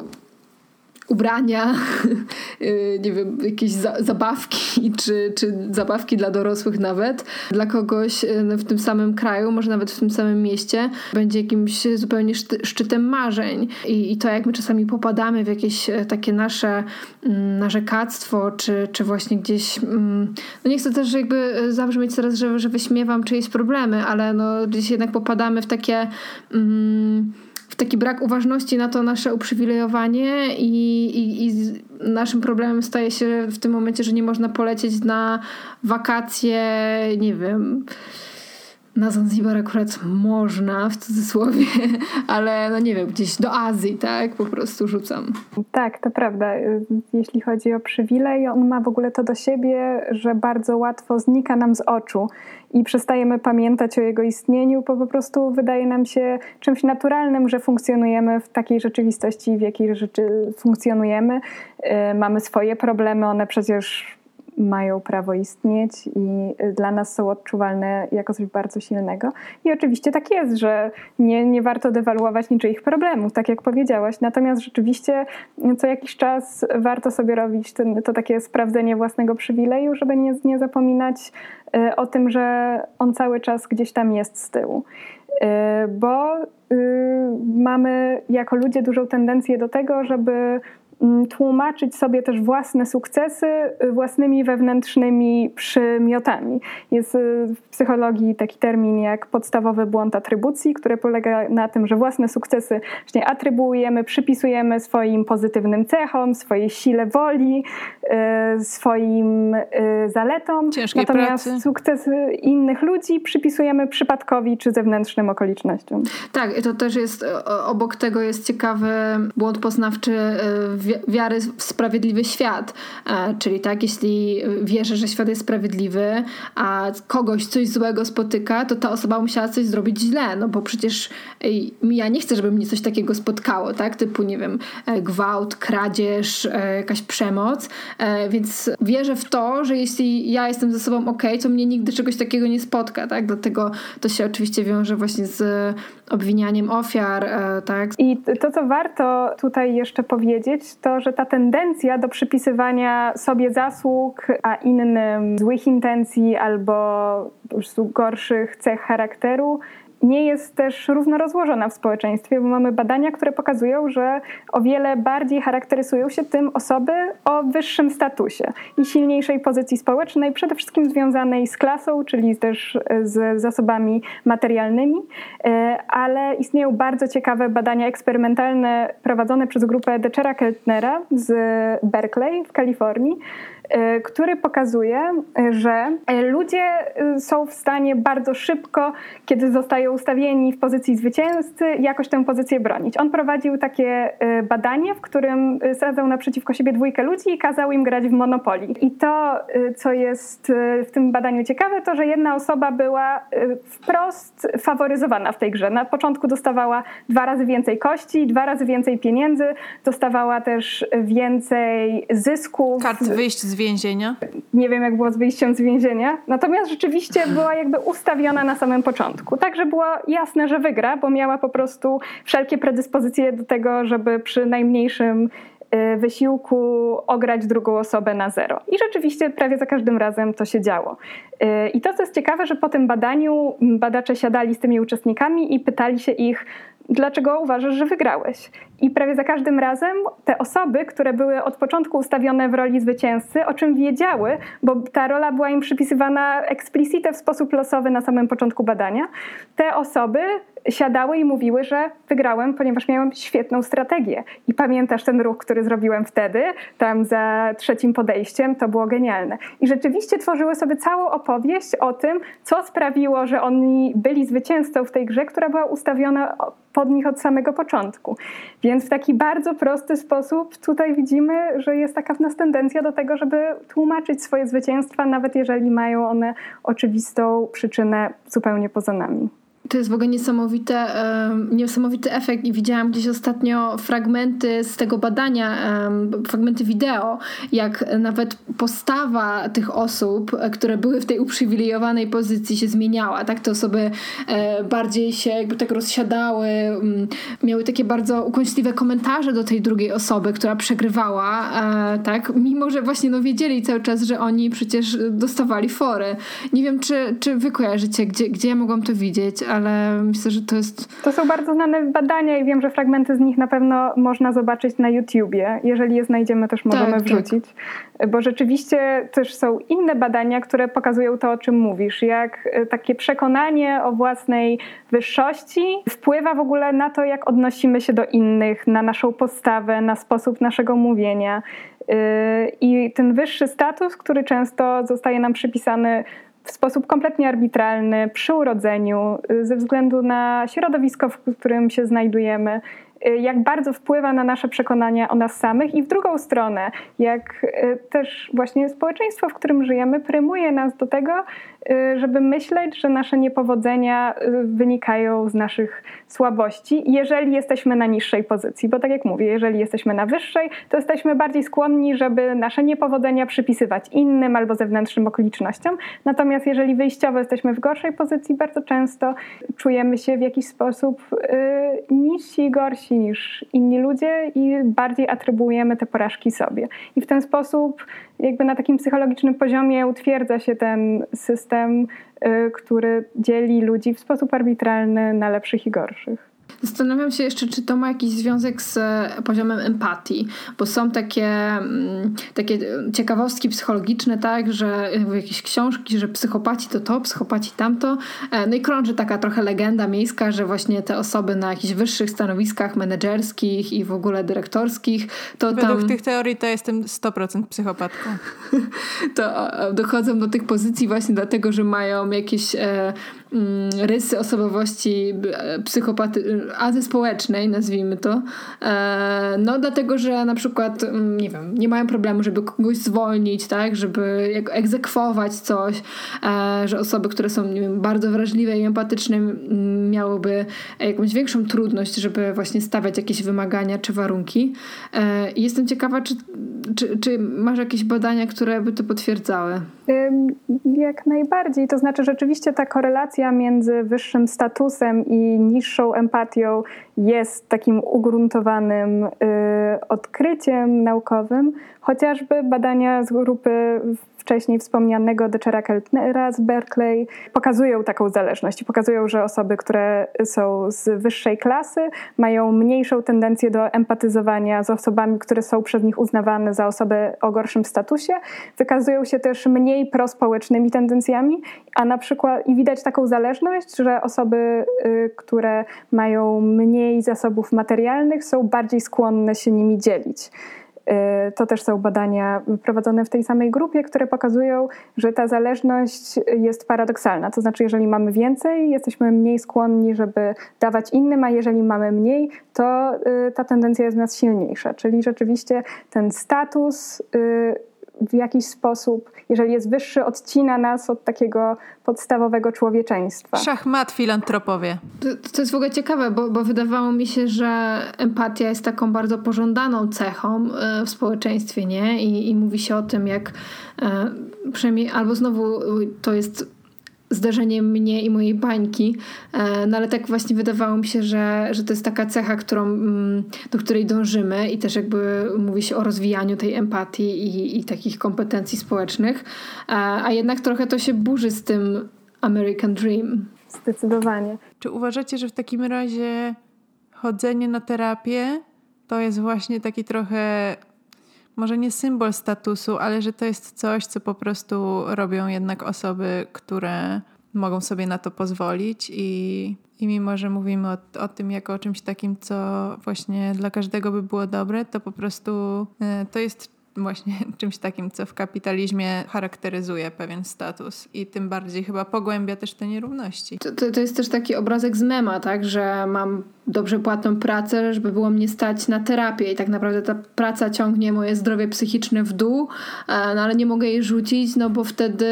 ubrania, y, nie wiem, jakieś za zabawki, czy, czy zabawki dla dorosłych nawet. Dla kogoś y, w tym samym kraju, może nawet w tym samym mieście, będzie jakimś zupełnie szczytem marzeń. I, i to, jak my czasami popadamy w jakieś e, takie nasze mm, narzekactwo, czy, czy właśnie gdzieś... Mm, no nie chcę też jakby e, zabrzmieć teraz, że, że wyśmiewam czyjeś problemy, ale no gdzieś jednak popadamy w takie... Mm, taki brak uważności na to nasze uprzywilejowanie i, i, i naszym problemem staje się w tym momencie, że nie można polecieć na wakacje, nie wiem na Zanzibar akurat można, w cudzysłowie, ale no nie wiem, gdzieś do Azji, tak? Po prostu rzucam. Tak, to prawda. Jeśli chodzi o przywilej, on ma w ogóle to do siebie, że bardzo łatwo znika nam z oczu i przestajemy pamiętać o jego istnieniu, bo po prostu wydaje nam się czymś naturalnym, że funkcjonujemy w takiej rzeczywistości, w jakiej rzeczy funkcjonujemy. Y, mamy swoje problemy, one przecież mają prawo istnieć i dla nas są odczuwalne jako coś bardzo silnego. I oczywiście tak jest, że nie, nie warto dewaluować niczyich problemów, tak jak powiedziałaś. Natomiast rzeczywiście co jakiś czas warto sobie robić ten, to takie sprawdzenie własnego przywileju, żeby nie, nie zapominać e, o tym, że on cały czas gdzieś tam jest z tyłu. E, bo y, mamy jako ludzie dużą tendencję do tego, żeby tłumaczyć sobie też własne sukcesy y, własnymi wewnętrznymi przymiotami. Jest y, w psychologii taki termin jak podstawowy błąd atrybucji, który polega na tym, że własne sukcesy właśnie atrybuujemy, przypisujemy swoim pozytywnym cechom, swojej sile woli, y, swoim zaletom. Ciężkiej Natomiast pracy. sukcesy innych ludzi przypisujemy przypadkowi czy zewnętrznym okolicznościom. Tak, to też jest, obok tego jest ciekawy błąd poznawczy wiary w sprawiedliwy świat. E, czyli tak, jeśli wierzę, że świat jest sprawiedliwy, a kogoś coś złego spotyka, to ta osoba musiała coś zrobić źle, no bo przecież ja nie chcę, żeby mnie coś takiego spotkało, tak? Typu, nie wiem, e, gwałt, kradzież, e, jakaś przemoc. Więc wierzę w to, że jeśli ja jestem ze sobą ok, to mnie nigdy czegoś takiego nie spotka, tak? Dlatego to się oczywiście wiąże właśnie z obwinianiem ofiar, tak? I to, co warto tutaj jeszcze powiedzieć, to, że ta tendencja do przypisywania sobie zasług, a innym złych intencji albo po prostu gorszych cech charakteru nie jest też równo rozłożona w społeczeństwie, bo mamy badania, które pokazują, że o wiele bardziej charakteryzują się tym osoby o wyższym statusie i silniejszej pozycji społecznej, przede wszystkim związanej z klasą, czyli też z zasobami materialnymi, e, ale istnieją bardzo ciekawe badania eksperymentalne prowadzone przez grupę Dechera Keltnera z Berkeley w Kalifornii, który pokazuje, że ludzie są w stanie bardzo szybko, kiedy zostają ustawieni w pozycji zwycięzcy, jakoś tę pozycję bronić. On prowadził takie badanie, w którym sadzał naprzeciwko siebie dwójkę ludzi i kazał im grać w Monopoly. I to, co jest w tym badaniu ciekawe, to, że jedna osoba była wprost faworyzowana w tej grze. Na początku dostawała dwa razy więcej kości, dwa razy więcej pieniędzy, dostawała też więcej zysków. Kart wyjść z więzienia? Nie wiem, jak było z wyjściem z więzienia. Natomiast rzeczywiście była jakby ustawiona na samym początku. Także było jasne, że wygra, bo miała po prostu wszelkie predyspozycje do tego, żeby przy najmniejszym y, wysiłku ograć drugą osobę na zero. I rzeczywiście prawie za każdym razem to się działo. Y, I to, co jest ciekawe, że po tym badaniu badacze siadali z tymi uczestnikami i pytali się ich, dlaczego uważasz, że wygrałeś. I prawie za każdym razem te osoby, które były od początku ustawione w roli zwycięzcy, o czym wiedziały, bo ta rola była im przypisywana explicite w sposób losowy na samym początku badania, te osoby siadały i mówiły, że wygrałem, ponieważ miałem świetną strategię. I pamiętasz ten ruch, który zrobiłem wtedy, tam za trzecim podejściem, to było genialne. I rzeczywiście tworzyły sobie całą opowieść o tym, co sprawiło, że oni byli zwycięzcą w tej grze, która była ustawiona pod nich od samego początku. Więc w taki bardzo prosty sposób tutaj widzimy, że jest taka w nas tendencja do tego, żeby tłumaczyć swoje zwycięstwa, nawet jeżeli mają one oczywistą przyczynę zupełnie poza nami. To jest w ogóle niesamowite, niesamowity efekt i widziałam gdzieś ostatnio fragmenty z tego badania, fragmenty wideo, jak nawet postawa tych osób, e, które były w tej uprzywilejowanej pozycji się zmieniała, tak? Te osoby e, bardziej się jakby tak rozsiadały, miały takie bardzo ukąśliwe komentarze do tej drugiej osoby, która przegrywała, e, tak? Mimo, że właśnie no wiedzieli cały czas, że oni przecież dostawali fory. Nie wiem, czy, czy wy kojarzycie, gdzie, gdzie ja mogłam to widzieć, ale myślę, że to jest... To są bardzo znane badania i wiem, że fragmenty z nich na pewno można zobaczyć na YouTubie. Jeżeli je znajdziemy, też możemy tak, wrzucić. Tak. Bo rzeczywiście też są inne badania, które pokazują to, o czym mówisz. Jak e, takie przekonanie o własnej wyższości wpływa w ogóle na to, jak odnosimy się do innych, na naszą postawę, na sposób naszego mówienia. E, I ten wyższy status, który często zostaje nam przypisany w sposób kompletnie arbitralny przy urodzeniu, ze względu na środowisko, w którym się znajdujemy, y, jak bardzo wpływa na nasze przekonania o nas samych i w drugą stronę, jak y, też właśnie społeczeństwo, w którym żyjemy, prymuje nas do tego, żeby myśleć, że nasze niepowodzenia y, wynikają z naszych słabości, jeżeli jesteśmy na niższej pozycji. Bo tak jak mówię, jeżeli jesteśmy na wyższej, to jesteśmy bardziej skłonni, żeby nasze niepowodzenia przypisywać innym albo zewnętrznym okolicznościom. Natomiast jeżeli wyjściowo jesteśmy w gorszej pozycji, bardzo często czujemy się w jakiś sposób y, niżsi i gorsi niż inni ludzie i bardziej atrybuujemy te porażki sobie. I w ten sposób jakby na takim psychologicznym poziomie utwierdza się ten system, y, który dzieli ludzi w sposób arbitralny na lepszych i gorszych. Zastanawiam się jeszcze, czy to ma jakiś związek z e, poziomem empatii, bo są takie, mm, takie ciekawostki psychologiczne, tak, że jakieś książki, że psychopaci to to, psychopaci tamto. E, no i krąży taka trochę legenda miejska, że właśnie te osoby na jakichś wyższych stanowiskach menedżerskich i w ogóle dyrektorskich, to Według tam... tych teorii to jestem 100% psychopatką. to dochodzą do tych pozycji właśnie dlatego, że mają jakieś e, rysy osobowości e, psychopaty, antyspołecznej, nazwijmy to. E, no dlatego, że na przykład, mm, nie wiem, nie mają problemu, żeby kogoś zwolnić, tak, żeby egzekwować coś, e, że osoby, które są, nie wiem, bardzo wrażliwe i empatyczne miałyby jakąś większą trudność, żeby właśnie stawiać jakieś wymagania czy warunki. Jestem ciekawa, czy, czy, czy masz jakieś badania, które by to potwierdzały? Jak najbardziej. To znaczy rzeczywiście ta korelacja między wyższym statusem i niższą empatią jest takim ugruntowanym y, odkryciem naukowym, chociażby badania z grupy wcześniej wspomnianego Dechera Keltnera z Berkeley pokazują taką zależność. Pokazują, że osoby, które są z wyższej klasy, mają mniejszą tendencję do empatyzowania z osobami, które są przez nich uznawane za osoby o gorszym statusie. Wykazują się też mniej prospołecznymi tendencjami, a na przykład i widać taką zależność, że osoby, y, które mają mniej zasobów materialnych, są bardziej skłonne się nimi dzielić. To też są badania prowadzone w tej samej grupie, które pokazują, że ta zależność jest paradoksalna. To znaczy, jeżeli mamy więcej, jesteśmy mniej skłonni, żeby dawać innym, a jeżeli mamy mniej, to ta tendencja jest w nas silniejsza. Czyli rzeczywiście ten status w jakiś sposób, jeżeli jest wyższy, odcina nas od takiego podstawowego człowieczeństwa. Szachmat filantropowie. To, to jest w ogóle ciekawe, bo, bo wydawało mi się, że empatia jest taką bardzo pożądaną cechą e, w społeczeństwie, nie? I, i mówi się o tym, jak e, przynajmniej albo znowu to jest zdarzenie mnie i mojej bańki, e, no ale tak właśnie wydawało mi się, że, że to jest taka cecha, którą, mm, do której dążymy i też jakby mówi się o rozwijaniu tej empatii i, i takich kompetencji społecznych, e, a jednak trochę to się burzy z tym American Dream. Zdecydowanie. Czy uważacie, że w takim razie chodzenie na terapię to jest właśnie taki trochę może nie symbol statusu, ale że to jest coś, co po prostu robią jednak osoby, które mogą sobie na to pozwolić. I, i mimo, że mówimy o, o tym jako o czymś takim, co właśnie dla każdego by było dobre, to po prostu y, to jest właśnie czymś takim, co w kapitalizmie charakteryzuje pewien status i tym bardziej chyba pogłębia też te nierówności. To, to, to jest też taki obrazek z mema, tak, że mam dobrze płatną pracę, żeby było mnie stać na terapię i tak naprawdę ta praca ciągnie moje zdrowie psychiczne w dół, e, no ale nie mogę jej rzucić, no bo wtedy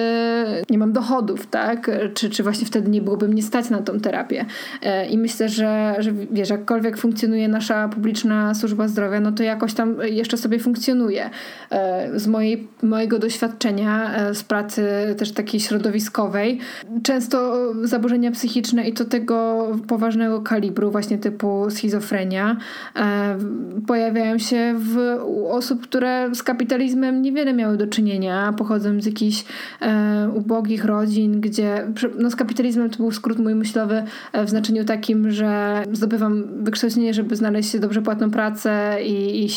nie mam dochodów, tak? Czy, czy właśnie wtedy nie byłoby mnie stać na tą terapię. E, I myślę, że, że wiesz, jakkolwiek funkcjonuje nasza publiczna służba zdrowia, no to jakoś tam jeszcze sobie funkcjonuje. E, z mojej, mojego doświadczenia z pracy też takiej środowiskowej, często zaburzenia psychiczne i to tego poważnego kalibru właśnie typu schizofrenia e, pojawiają się w, u osób, które z kapitalizmem niewiele miały do czynienia, pochodzą z jakichś e, ubogich rodzin, gdzie no z kapitalizmem to był skrót mój myślowy e, w znaczeniu takim, że zdobywam wykształcenie, żeby znaleźć dobrze płatną pracę i, i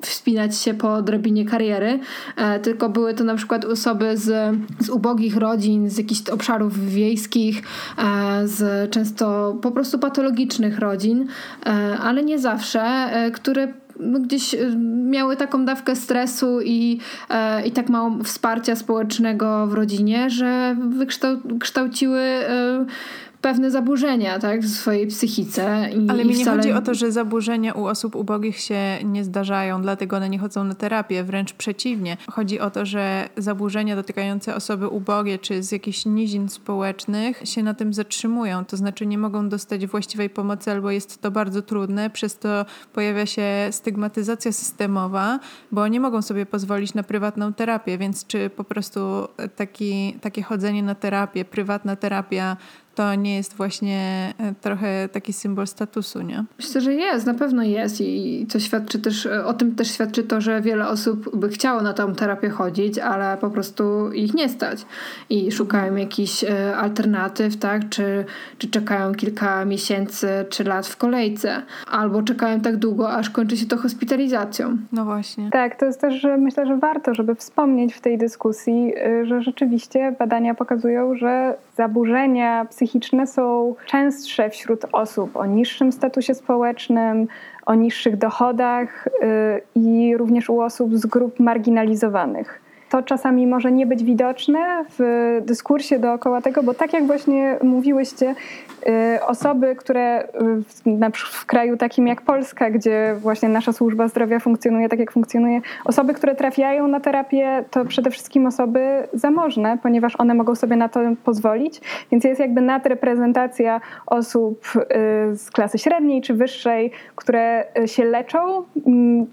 wspinać się po drabinie kariery, e, tylko były to na przykład osoby z, z ubogich rodzin, z jakichś obszarów wiejskich, e, z często po prostu patologicznych rodzin, e, ale nie zawsze, które no, gdzieś miały taką dawkę stresu i, i tak mało wsparcia społecznego w rodzinie, że wykształciły pewne zaburzenia tak, w swojej psychice. I, Ale mi nie wcale... chodzi o to, że zaburzenia u osób ubogich się nie zdarzają, dlatego one nie chodzą na terapię, wręcz przeciwnie. Chodzi o to, że zaburzenia dotykające osoby ubogie czy z jakichś nizin społecznych się na tym zatrzymują, to znaczy nie mogą dostać właściwej pomocy albo jest to bardzo trudne, przez to pojawia się stygmatyzacja systemowa, bo nie mogą sobie pozwolić na prywatną terapię, więc czy po prostu taki, takie chodzenie na terapię, prywatna terapia to nie jest właśnie e, trochę taki symbol statusu, nie? Myślę, że jest, na pewno jest i to świadczy też, e, o tym też świadczy to, że wiele osób by chciało na tą terapię chodzić, ale po prostu ich nie stać i szukają jakichś e, alternatyw, tak? Czy, czy czekają kilka miesięcy czy lat w kolejce, albo czekają tak długo, aż kończy się to hospitalizacją. No właśnie. Tak, to jest też, że myślę, że warto, żeby wspomnieć w tej dyskusji, że rzeczywiście badania pokazują, że zaburzenia psychiczne psychiczne są częstsze wśród osób o niższym statusie społecznym, o niższych dochodach y, i również u osób z grup marginalizowanych. To czasami może nie być widoczne w dyskursie dookoła tego, bo tak jak właśnie mówiłyście, Y, osoby, które w, w kraju takim jak Polska, gdzie właśnie nasza służba zdrowia funkcjonuje tak, jak funkcjonuje, osoby, które trafiają na terapię, to przede wszystkim osoby zamożne, ponieważ one mogą sobie na to pozwolić, więc jest jakby nadreprezentacja osób y, z klasy średniej czy wyższej, które się leczą mm,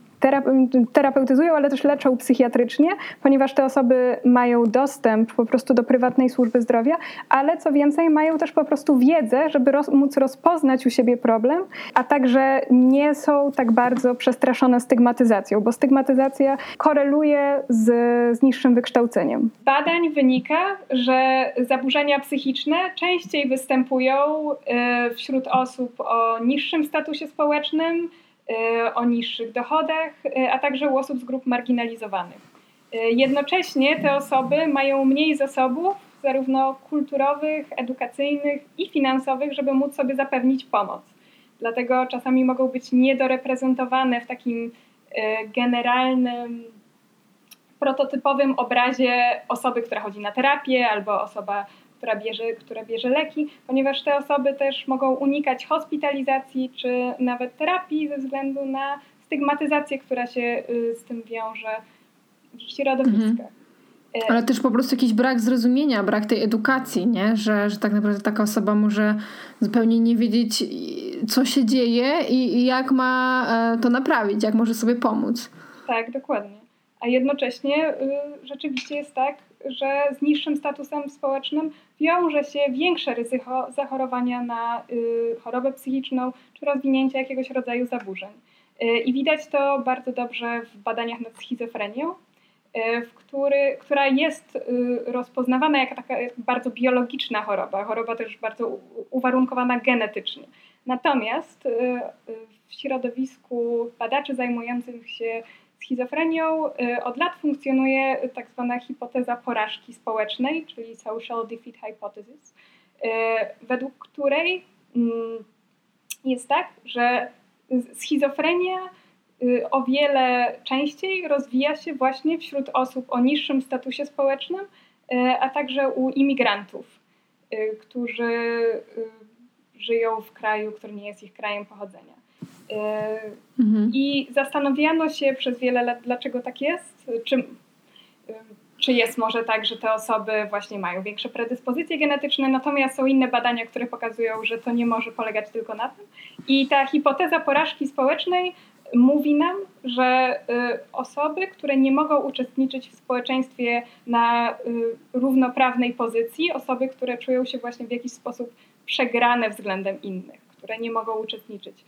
terapeutyzują, ale też leczą psychiatrycznie, ponieważ te osoby mają dostęp po prostu do prywatnej służby zdrowia, ale co więcej, mają też po prostu wiedzę, żeby roz, móc rozpoznać u siebie problem, a także nie są tak bardzo przestraszone stygmatyzacją, bo stygmatyzacja koreluje z, z niższym wykształceniem. Badań wynika, że zaburzenia psychiczne częściej występują y, wśród osób o niższym statusie społecznym, o niższych dochodach, e, a także u osób z grup marginalizowanych. E, jednocześnie te osoby mają mniej zasobów, zarówno kulturowych, edukacyjnych i finansowych, żeby móc sobie zapewnić pomoc. Dlatego czasami mogą być niedoreprezentowane w takim generalnym, prototypowym obrazie osoby, która chodzi na terapię albo osoba, która bierze, która bierze leki, ponieważ te osoby też mogą unikać hospitalizacji czy nawet terapii ze względu na stygmatyzację, która się y, z tym wiąże w ich środowiskach. Mhm. Y, Ale też po prostu jakiś brak zrozumienia, brak tej edukacji, nie? Że, że tak naprawdę taka osoba może zupełnie nie wiedzieć, co się dzieje i, i jak ma e, to naprawić, jak może sobie pomóc. Tak, dokładnie. A jednocześnie y, rzeczywiście jest tak, że z niższym statusem społecznym wiąże się większe ryzyko zachorowania na y, chorobę psychiczną czy rozwinięcia jakiegoś rodzaju zaburzeń. Y, I widać to bardzo dobrze w badaniach nad schizofrenią, y, w który, która jest rozpoznawana jako taka bardzo biologiczna choroba, choroba też bardzo uwarunkowana genetycznie. Natomiast w środowisku badaczy zajmujących się schizofrenią y, od lat funkcjonuje tak zwana hipoteza porażki społecznej, czyli social defeat hypothesis, y, według której mm, jest tak, że schizofrenia y, o wiele częściej rozwija się właśnie wśród osób o niższym statusie społecznym, a także u imigrantów, którzy żyją w kraju, który nie jest ich krajem pochodzenia. Mhm. I zastanawiano się przez wiele lat, dlaczego tak jest. Czy, czy jest może tak, że te osoby właśnie mają większe predyspozycje genetyczne, natomiast są inne badania, które pokazują, że to nie może polegać tylko na tym. I ta hipoteza porażki społecznej mówi nam, że y, osoby, które nie mogą uczestniczyć w społeczeństwie na y, równoprawnej pozycji, osoby, które czują się właśnie w jakiś sposób przegrane względem innych, które nie mogą uczestniczyć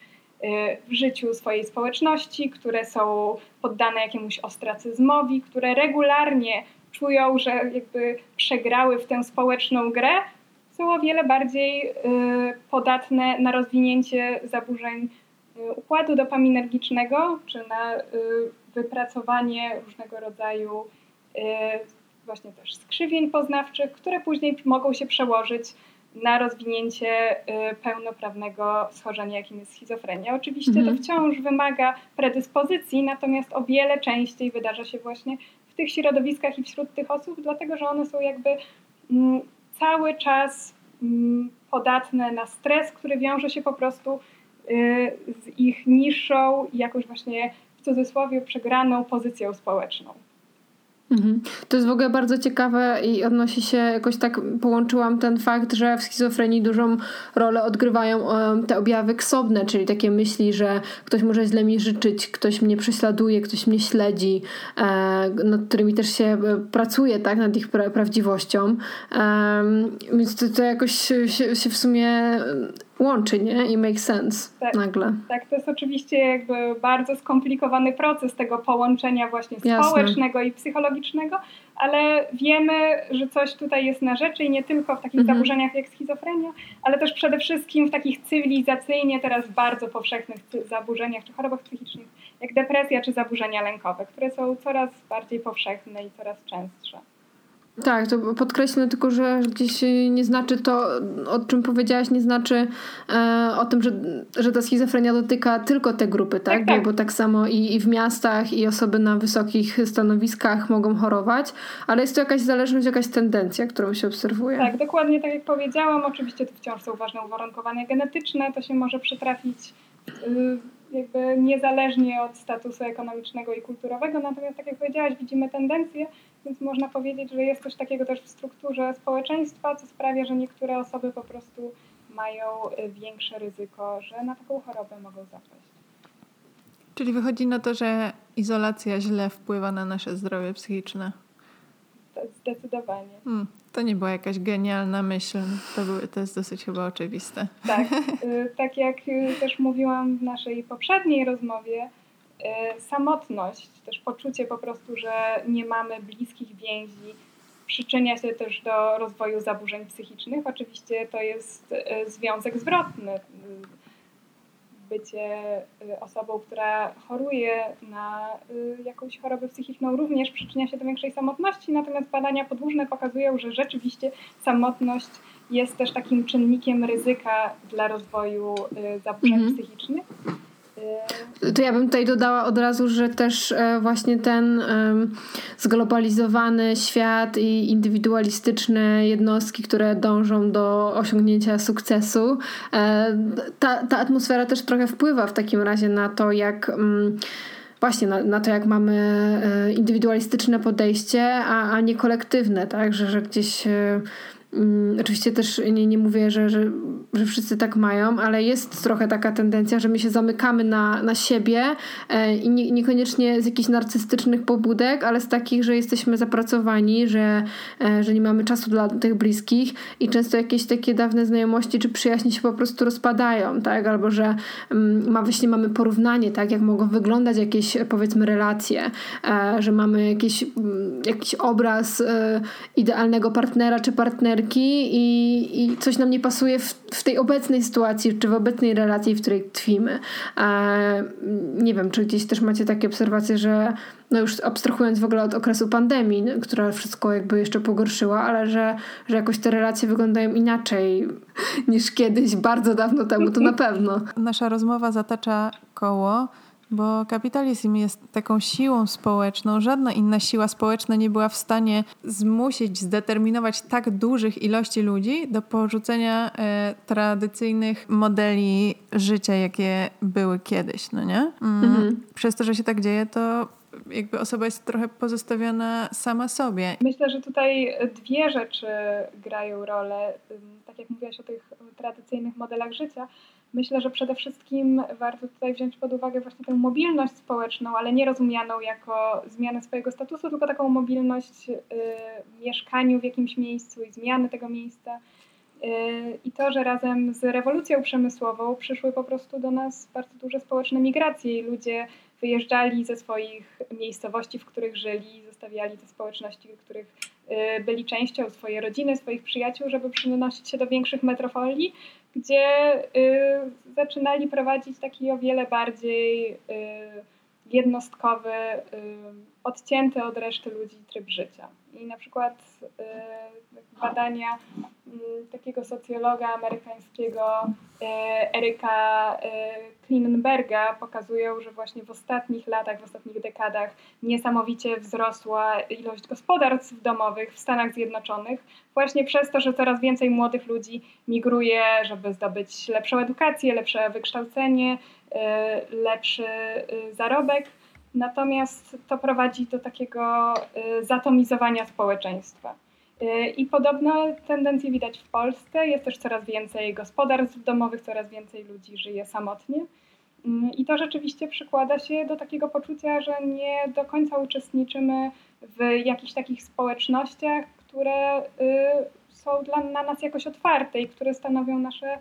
w życiu swojej społeczności, które są poddane jakiemuś ostracyzmowi, które regularnie czują, że jakby przegrały w tę społeczną grę, są o wiele bardziej y, podatne na rozwinięcie zaburzeń y, układu dopaminergicznego, czy na wypracowanie różnego rodzaju właśnie też skrzywień poznawczych, które później mogą się przełożyć na rozwinięcie y, pełnoprawnego schorzenia, jakim jest schizofrenia. Oczywiście mhm. to wciąż wymaga predyspozycji, natomiast o wiele częściej wydarza się właśnie w tych środowiskach i wśród tych osób, dlatego że one są jakby mm, cały czas mm, podatne na stres, który wiąże się po prostu y, z ich niższą, jakoś właśnie w cudzysłowie przegraną pozycją społeczną. Mhm. To jest w ogóle bardzo ciekawe i odnosi się, jakoś tak połączyłam ten fakt, że w schizofrenii dużą rolę odgrywają te objawy ksobne, czyli takie myśli, że ktoś może źle mi życzyć, ktoś mnie prześladuje, ktoś mnie śledzi, e, nad którymi też się e, pracuje, tak, nad ich pra prawdziwością. Więc to, to jakoś się, się w sumie łączy, nie? I make sense tak, nagle. Tak, to jest oczywiście jakby bardzo skomplikowany proces tego połączenia właśnie społecznego Jasne. i psychologicznego, ale wiemy, że coś tutaj jest na rzeczy i nie tylko w takich mhm. zaburzeniach jak schizofrenia, ale też przede wszystkim w takich cywilizacyjnie teraz bardzo powszechnych zaburzeniach czy chorobach psychicznych, jak depresja czy zaburzenia lękowe, które są coraz bardziej powszechne i coraz częstsze. Tak, to podkreślę tylko, że gdzieś nie znaczy to, o czym powiedziałaś, nie znaczy e, o tym, że, że ta schizofrenia dotyka tylko te grupy, tak? tak, tak. Bo, bo tak samo i, i w miastach, i osoby na wysokich stanowiskach mogą chorować, ale jest to jakaś zależność, jakaś tendencja, którą się obserwuje. Tak, dokładnie tak jak powiedziałam. Oczywiście to wciąż są ważne uwarunkowania genetyczne, to się może przytrafić. Yy, jakby niezależnie od statusu ekonomicznego i kulturowego, natomiast tak jak powiedziałaś, widzimy tendencje, więc można powiedzieć, że jest coś takiego też w strukturze społeczeństwa, co sprawia, że niektóre osoby po prostu mają y, większe ryzyko, że na taką chorobę mogą zapaść. Czyli wychodzi na to, że izolacja źle wpływa na nasze zdrowie psychiczne. Zdecydowanie. Hmm, to nie była jakaś genialna myśl, to, były, to jest dosyć chyba oczywiste. Tak, y, tak jak y, też mówiłam w naszej poprzedniej rozmowie, samotność, też poczucie po prostu, że nie mamy bliskich więzi, przyczynia się też do rozwoju zaburzeń psychicznych. Oczywiście to jest y, związek zwrotny. Y, bycie osobą, która choruje na jakąś chorobę psychiczną również przyczynia się do większej samotności, natomiast badania podłużne pokazują, że rzeczywiście samotność jest też takim czynnikiem ryzyka dla rozwoju zaburzeń mm -hmm. psychicznych. To ja bym tutaj dodała od razu, że też e, właśnie ten zglobalizowany świat i indywidualistyczne jednostki, które dążą do osiągnięcia sukcesu, e, ta, ta atmosfera też trochę wpływa w takim razie na to, jak mm, właśnie na, na, to, jak mamy e, indywidualistyczne podejście, a, a nie kolektywne, tak? Że, że gdzieś Mm, oczywiście też nie, nie mówię, że, że, że wszyscy tak mają, ale jest trochę taka tendencja, że my się zamykamy na, na siebie e, i nie, niekoniecznie z jakichś narcystycznych pobudek, ale z takich, że jesteśmy zapracowani, że, e, że nie mamy czasu dla tych bliskich i często jakieś takie dawne znajomości czy przyjaźnie się po prostu rozpadają, tak? Albo że mm, ma, właśnie mamy porównanie, tak? Jak mogą wyglądać jakieś powiedzmy relacje, e, że mamy jakiś, mm, jakiś obraz idealnego partnera czy partnerki i, i coś nam nie pasuje w, w tej obecnej sytuacji, czy w obecnej relacji, w której tkwimy. E, nie wiem, czy gdzieś też macie takie obserwacje, że no już abstrahując w ogóle od okresu pandemii, która wszystko jakby jeszcze pogorszyła, ale że, że jakoś te relacje wyglądają inaczej niż kiedyś, bardzo dawno temu, to na pewno. Nasza rozmowa zatacza koło bo kapitalizm jest taką siłą społeczną. Żadna inna siła społeczna nie była w stanie zmusić, zdeterminować tak dużych ilości ludzi do porzucenia e, tradycyjnych modeli życia, jakie były kiedyś, no nie? Mm. Mhm. Przez to, że się tak dzieje, to jakby osoba jest trochę pozostawiona sama sobie. Myślę, że tutaj dwie rzeczy grają rolę. Tak jak mówiłaś o tych tradycyjnych modelach życia, Myślę, że przede wszystkim warto tutaj wziąć pod uwagę właśnie tę mobilność społeczną, ale nie rozumianą jako zmianę swojego statusu, tylko taką mobilność y, w mieszkaniu w jakimś miejscu i zmiany tego miejsca. Y, I to, że razem z rewolucją przemysłową przyszły po prostu do nas bardzo duże społeczne migracje i ludzie wyjeżdżali ze swoich miejscowości, w których żyli, zostawiali te społeczności, w których y, byli częścią, swoje rodziny, swoich przyjaciół, żeby przynosić się do większych metropolii, gdzie y, zaczynali prowadzić taki o wiele bardziej y, jednostkowy, y, odcięty od reszty ludzi tryb życia. I na przykład y, badania takiego socjologa amerykańskiego y, Eryka Klinenberga pokazują, że właśnie w ostatnich latach, w ostatnich dekadach niesamowicie wzrosła ilość gospodarstw domowych w Stanach Zjednoczonych, właśnie przez to, że coraz więcej młodych ludzi migruje, żeby zdobyć lepszą edukację, lepsze wykształcenie, lepszy zarobek. Natomiast to prowadzi do takiego zatomizowania społeczeństwa. Y, I podobno tendencje widać w Polsce. Jest też coraz więcej gospodarstw domowych, coraz więcej ludzi żyje samotnie. Mm, I to rzeczywiście przykłada się do takiego poczucia, że nie do końca uczestniczymy w jakichś takich społecznościach, które y, są dla, na nas jakoś otwarte i które stanowią nasze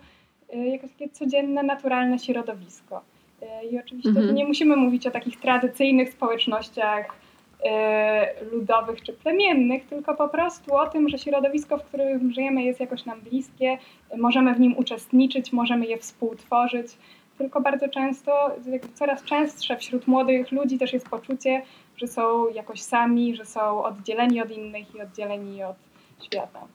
jakoś takie codzienne, naturalne środowisko. I oczywiście mhm. nie musimy mówić o takich tradycyjnych społecznościach ludowych czy plemiennych, tylko po prostu o tym, że środowisko, w którym żyjemy, jest jakoś nam bliskie, możemy w nim uczestniczyć, możemy je współtworzyć. Tylko bardzo często, coraz częstsze wśród młodych ludzi też jest poczucie, że są jakoś sami, że są oddzieleni od innych i oddzieleni od świata.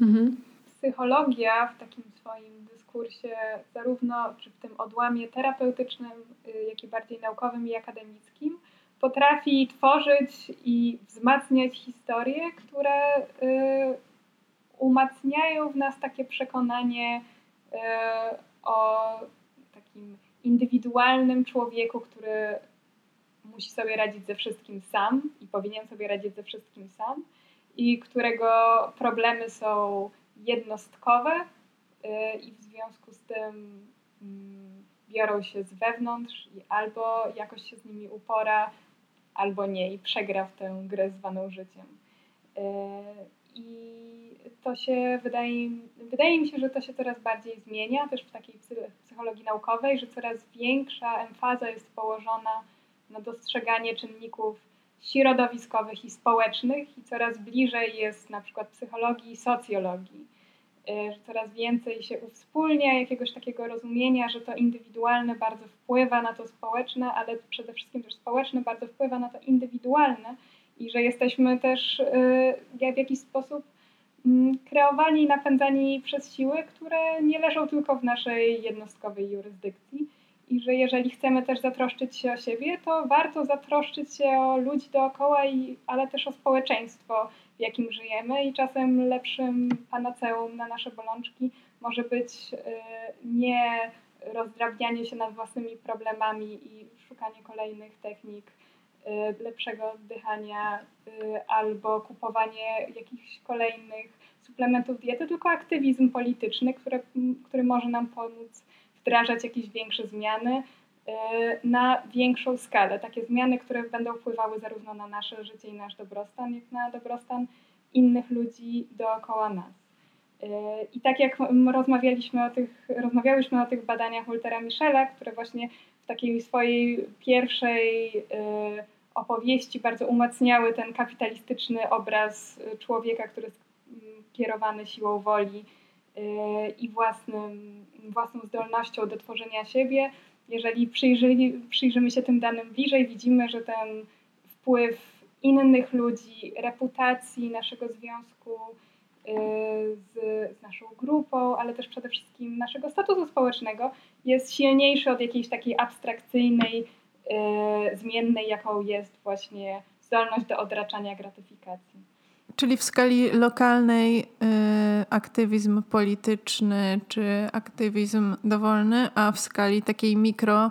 Mhm. Psychologia w takim swoim kursie, zarówno czy w tym odłamie terapeutycznym, y, jak i bardziej naukowym i akademickim, potrafi tworzyć i wzmacniać historie, które y, umacniają w nas takie przekonanie y, o takim indywidualnym człowieku, który musi sobie radzić ze wszystkim sam i powinien sobie radzić ze wszystkim sam i którego problemy są jednostkowe, Y, i w związku z tym mm, biorą się z wewnątrz i albo jakoś się z nimi upora, albo nie i przegra w tę grę zwaną życiem. Y, I to się wydaje, wydaje mi się, że to się coraz bardziej zmienia też w takiej psychologii naukowej, że coraz większa emfaza jest położona na dostrzeganie czynników środowiskowych i społecznych i coraz bliżej jest na przykład psychologii i socjologii że coraz więcej się uwspólnia, jakiegoś takiego rozumienia, że to indywidualne bardzo wpływa na to społeczne, ale przede wszystkim też społeczne bardzo wpływa na to indywidualne i że jesteśmy też y, w jakiś sposób mm, kreowani i napędzani przez siły, które nie leżą tylko w naszej jednostkowej jurysdykcji i że jeżeli chcemy też zatroszczyć się o siebie, to warto zatroszczyć się o ludzi dookoła, i, ale też o społeczeństwo, w jakim żyjemy. I czasem lepszym panaceum na nasze bolączki może być y, nie rozdrabnianie się nad własnymi problemami i szukanie kolejnych technik y, lepszego oddychania y, albo kupowanie jakichś kolejnych suplementów diety, tylko aktywizm polityczny, który, który może nam pomóc wdrażać jakieś większe zmiany na większą skalę. Takie zmiany, które będą wpływały zarówno na nasze życie i nasz dobrostan, jak na dobrostan innych ludzi dookoła nas. I tak jak rozmawialiśmy o tych, rozmawiałyśmy o tych badaniach Waltera Michela, które właśnie w takiej swojej pierwszej y, opowieści bardzo umacniały ten kapitalistyczny obraz człowieka, który jest mm, kierowany siłą woli y, i własnym, własną zdolnością do tworzenia siebie. Jeżeli przyjrzymy się tym danym bliżej, widzimy, że ten wpływ innych ludzi, reputacji naszego związku, Y, z, z, naszą grupą, ale też przede wszystkim naszego statusu społecznego jest silniejszy od jakiejś takiej abstrakcyjnej, y, zmiennej, jaką jest właśnie zdolność do odraczania gratyfikacji. Czyli w skali lokalnej y, aktywizm polityczny czy aktywizm dowolny, a w skali takiej mikro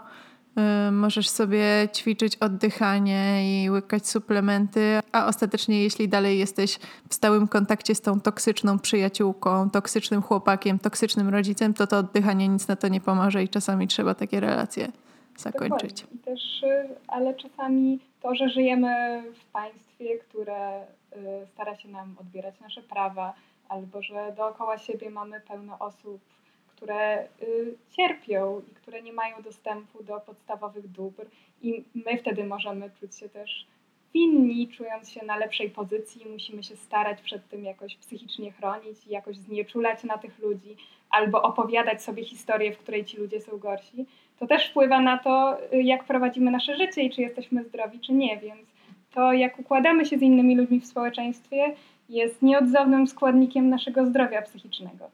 Y, możesz sobie ćwiczyć oddychanie i łykać suplementy, a ostatecznie, jeśli dalej jesteś w stałym kontakcie z tą toksyczną przyjaciółką, toksycznym chłopakiem, toksycznym rodzicem, to to oddychanie nic na to nie pomoże i czasami trzeba takie relacje zakończyć. Też, y, ale czasami to, że żyjemy w państwie, które stara się nam odbierać nasze prawa, albo że dookoła siebie mamy pełno osób, które y, cierpią i które nie mają dostępu do podstawowych dóbr, i my wtedy możemy czuć się też winni, czując się na lepszej pozycji, musimy się starać przed tym jakoś psychicznie chronić i jakoś znieczulać na tych ludzi, albo opowiadać sobie historię, w której ci ludzie są gorsi. To też wpływa na to, y, jak prowadzimy nasze życie i czy jesteśmy zdrowi, czy nie, więc to, jak układamy się z innymi ludźmi w społeczeństwie, jest nieodzownym składnikiem naszego zdrowia psychicznego.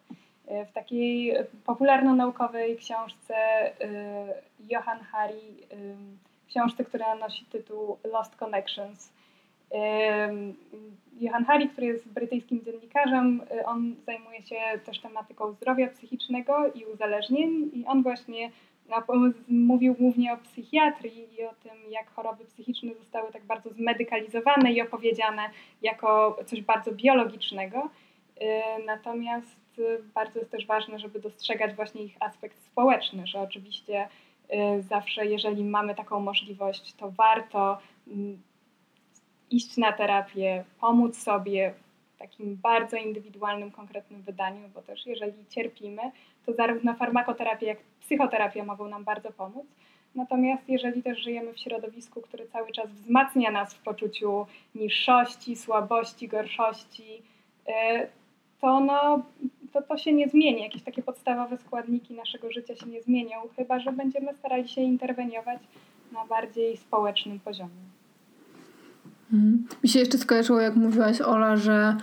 E, w takiej popularno-naukowej książce e, Johan Hari, e, książce, która nosi tytuł Lost Connections. Johan Hari, który jest brytyjskim dziennikarzem, on zajmuje się też tematyką zdrowia psychicznego i uzależnień i on właśnie mówił głównie o psychiatrii i o tym, jak choroby psychiczne zostały tak bardzo zmedykalizowane i opowiedziane jako coś bardzo biologicznego. Natomiast bardzo jest też ważne, żeby dostrzegać właśnie ich aspekt społeczny, że oczywiście y, zawsze, jeżeli mamy taką możliwość, to warto mm, iść na terapię, pomóc sobie takim bardzo indywidualnym, konkretnym wydaniu, bo też jeżeli cierpimy, to zarówno farmakoterapia, jak psychoterapia mogą nam bardzo pomóc. Natomiast jeżeli też żyjemy w środowisku, które cały czas wzmacnia nas w poczuciu niższości, słabości, gorszości, y, to no, to, to się nie zmieni. Jakieś takie podstawowe składniki naszego życia się nie zmienią, chyba że będziemy starali się interweniować na bardziej społecznym poziomie. Mhm. Mi się jeszcze skojarzyło, jak mówiłaś, Ola, że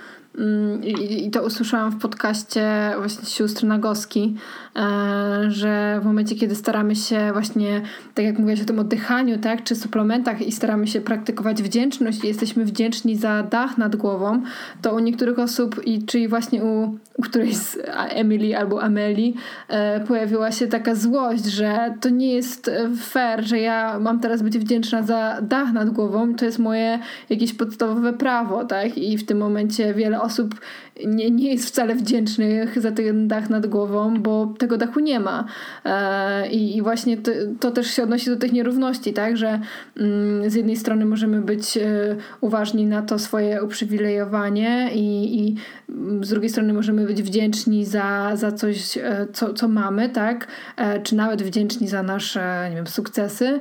i, to usłyszałam w podcaście właśnie sióstr Nagoski, e, że w momencie, kiedy staramy się właśnie, tak jak mówiłaś o tym oddychaniu, tak, czy suplementach i staramy się praktykować wdzięczność i jesteśmy wdzięczni za dach nad głową, to u niektórych osób, i czyli właśnie u, u którejś z Emily albo Ameli e, pojawiła się taka złość, że to nie jest fair, że ja mam teraz być wdzięczna za dach nad głową, to jest moje jakieś podstawowe prawo, tak? I w tym momencie wiele osób nie, nie jest wcale wdzięcznych za ten dach nad głową, bo tego dachu nie ma. E, I, i właśnie to, to, też się odnosi do tych nierówności, tak? Że mm, z jednej strony możemy być e, uważni na to swoje uprzywilejowanie i, i z drugiej strony możemy być wdzięczni za, za coś, e, co, co mamy, tak? Czy nawet wdzięczni za nasze, nie wiem, sukcesy,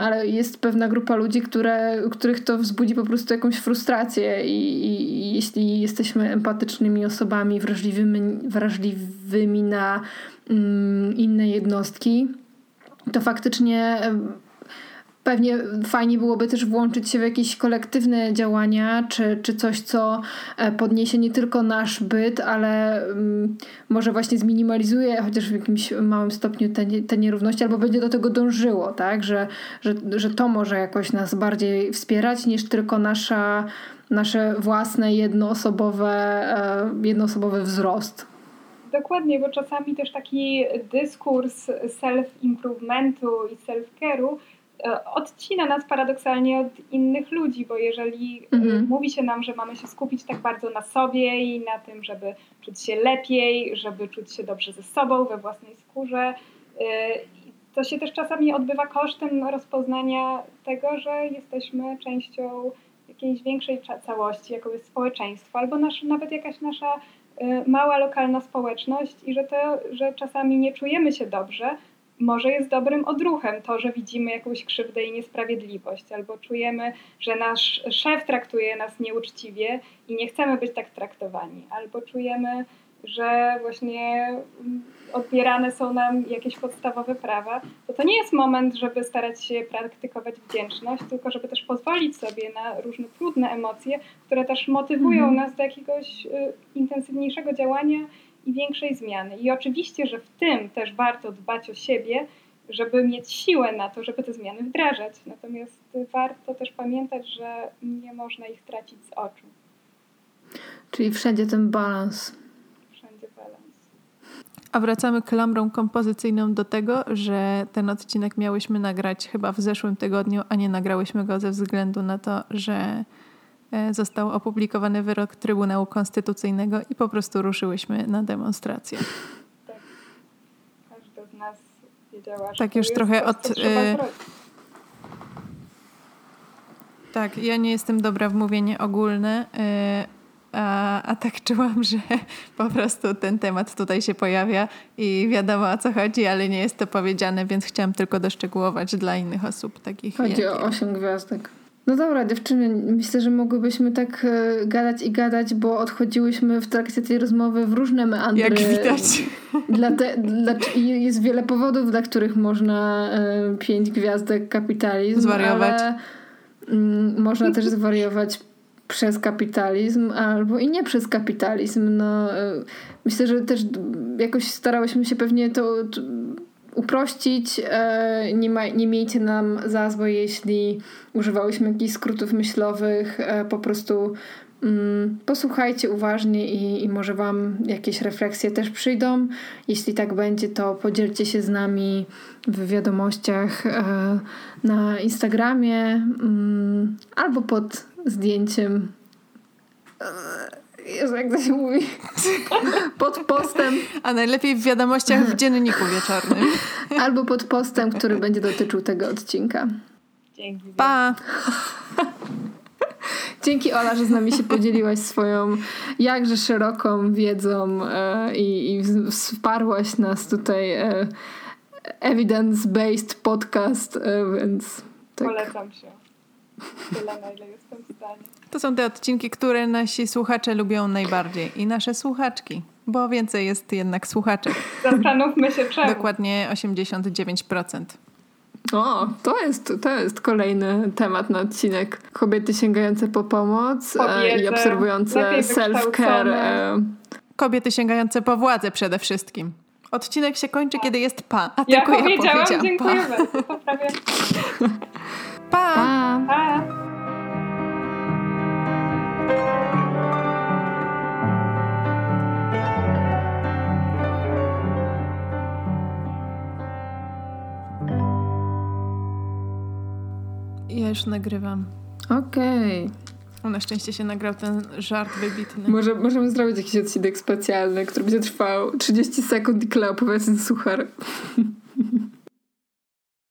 ale jest pewna grupa ludzi, które, których to wzbudzi po prostu jakąś frustrację i, i, jeśli jesteśmy empatycznymi osobami wrażliwymi, wrażliwymi na inne jednostki, to faktycznie Pewnie fajnie byłoby też włączyć się w jakieś kolektywne działania, czy, czy coś, co e, podniesie nie tylko nasz byt, ale um, może właśnie zminimalizuje chociaż w jakimś małym stopniu te, te nierówności, albo będzie do tego dążyło, tak? Że, że, że to może jakoś nas bardziej wspierać niż tylko nasza, nasze własne jednoosobowe, e, jednoosobowy wzrost. Dokładnie, bo czasami też taki dyskurs self-improvementu i self-care'u odcina nas paradoksalnie od innych ludzi, bo jeżeli e, mhm. mówi się nam, że mamy się skupić tak bardzo na sobie i na tym, żeby czuć się lepiej, żeby czuć się dobrze ze sobą, we własnej skórze, e, to się też czasami odbywa kosztem rozpoznania tego, że jesteśmy częścią jakiejś większej całości, jaką jest społeczeństwo, albo nasz, nawet jakaś nasza mała lokalna społeczność i że to, że czasami nie czujemy się dobrze, może jest dobrym odruchem to, że widzimy jakąś krzywdę i niesprawiedliwość, albo czujemy, że nasz szef traktuje nas nieuczciwie i nie chcemy być tak traktowani, albo czujemy, że właśnie odbierane są nam jakieś podstawowe prawa, to to nie jest moment, żeby starać się praktykować wdzięczność, tylko żeby też pozwolić sobie na różne trudne emocje, które też motywują mhm. nas do jakiegoś y, intensywniejszego działania i większej zmiany. I oczywiście, że w tym też warto dbać o siebie, żeby mieć siłę na to, żeby te zmiany wdrażać. Natomiast warto też pamiętać, że nie można ich tracić z oczu. Czyli wszędzie ten balans. Wszędzie balans. A wracamy klamrą kompozycyjną do tego, że ten odcinek miałyśmy nagrać chyba w zeszłym tygodniu, a nie nagrałyśmy go ze względu na to, że został opublikowany wyrok Trybunału Konstytucyjnego i po prostu ruszyłyśmy na demonstrację. Tak. Każda z nas wiedziała, że tak już trochę od. Y tak, ja nie jestem dobra w mówienie ogólne, y a, a tak czułam, że po prostu ten temat tutaj się pojawia i wiadomo o co chodzi, ale nie jest to powiedziane, więc chciałam tylko doszczegółować dla innych osób takich. Chodzi o osiem gwiazdek. No dobra, dziewczyny, myślę, że mogłybyśmy tak e, gadać i gadać, bo odchodziłyśmy w trakcie tej rozmowy w różne meandry. Jak widać. Dla te, dla, jest wiele powodów, dla których można e, pięć gwiazdek kapitalizm. Zwariować. Ale, mm, można też zwariować przez kapitalizm albo i nie przez kapitalizm. No, e, myślę, że też jakoś starałyśmy się pewnie to, to uprościć. E, nie, ma, nie miejcie nam za złe, jeśli używałyśmy jakichś skrótów myślowych. E, po prostu mm, posłuchajcie uważnie i, i może Wam jakieś refleksje też przyjdą. Jeśli tak będzie, to podzielcie się z nami w wiadomościach e, na Instagramie mm, albo pod zdjęciem Jezu, jak to się mówi? Pod postem. A najlepiej w wiadomościach w dzienniku wieczornym. Albo pod postem, który będzie dotyczył tego odcinka. Dzięki. Pa! Dzięki Ola, że z nami się podzieliłaś swoją jakże szeroką wiedzą e, i, i wsparłaś nas tutaj e, evidence-based podcast, e, więc tak. Polecam się. Tyle, na ile jestem w stanie. To są te odcinki, które nasi słuchacze lubią najbardziej i nasze słuchaczki, bo więcej jest jednak słuchaczek. Zastanówmy się czemu. Dokładnie 89%. O, to jest, to jest kolejny temat na odcinek. Kobiety sięgające po pomoc e, i obserwujące self-care. E. Kobiety sięgające po władzę przede wszystkim. Odcinek się kończy, kiedy jest pa, a ja tylko ja powiedziałam dziękuję pa. bardzo. pa. pa. pa. Ja już nagrywam. Okej. Okay. Na szczęście się nagrał ten żart wybitny. Może, możemy zrobić jakiś odcinek specjalny, który będzie trwał 30 sekund i Kleo ten suchar.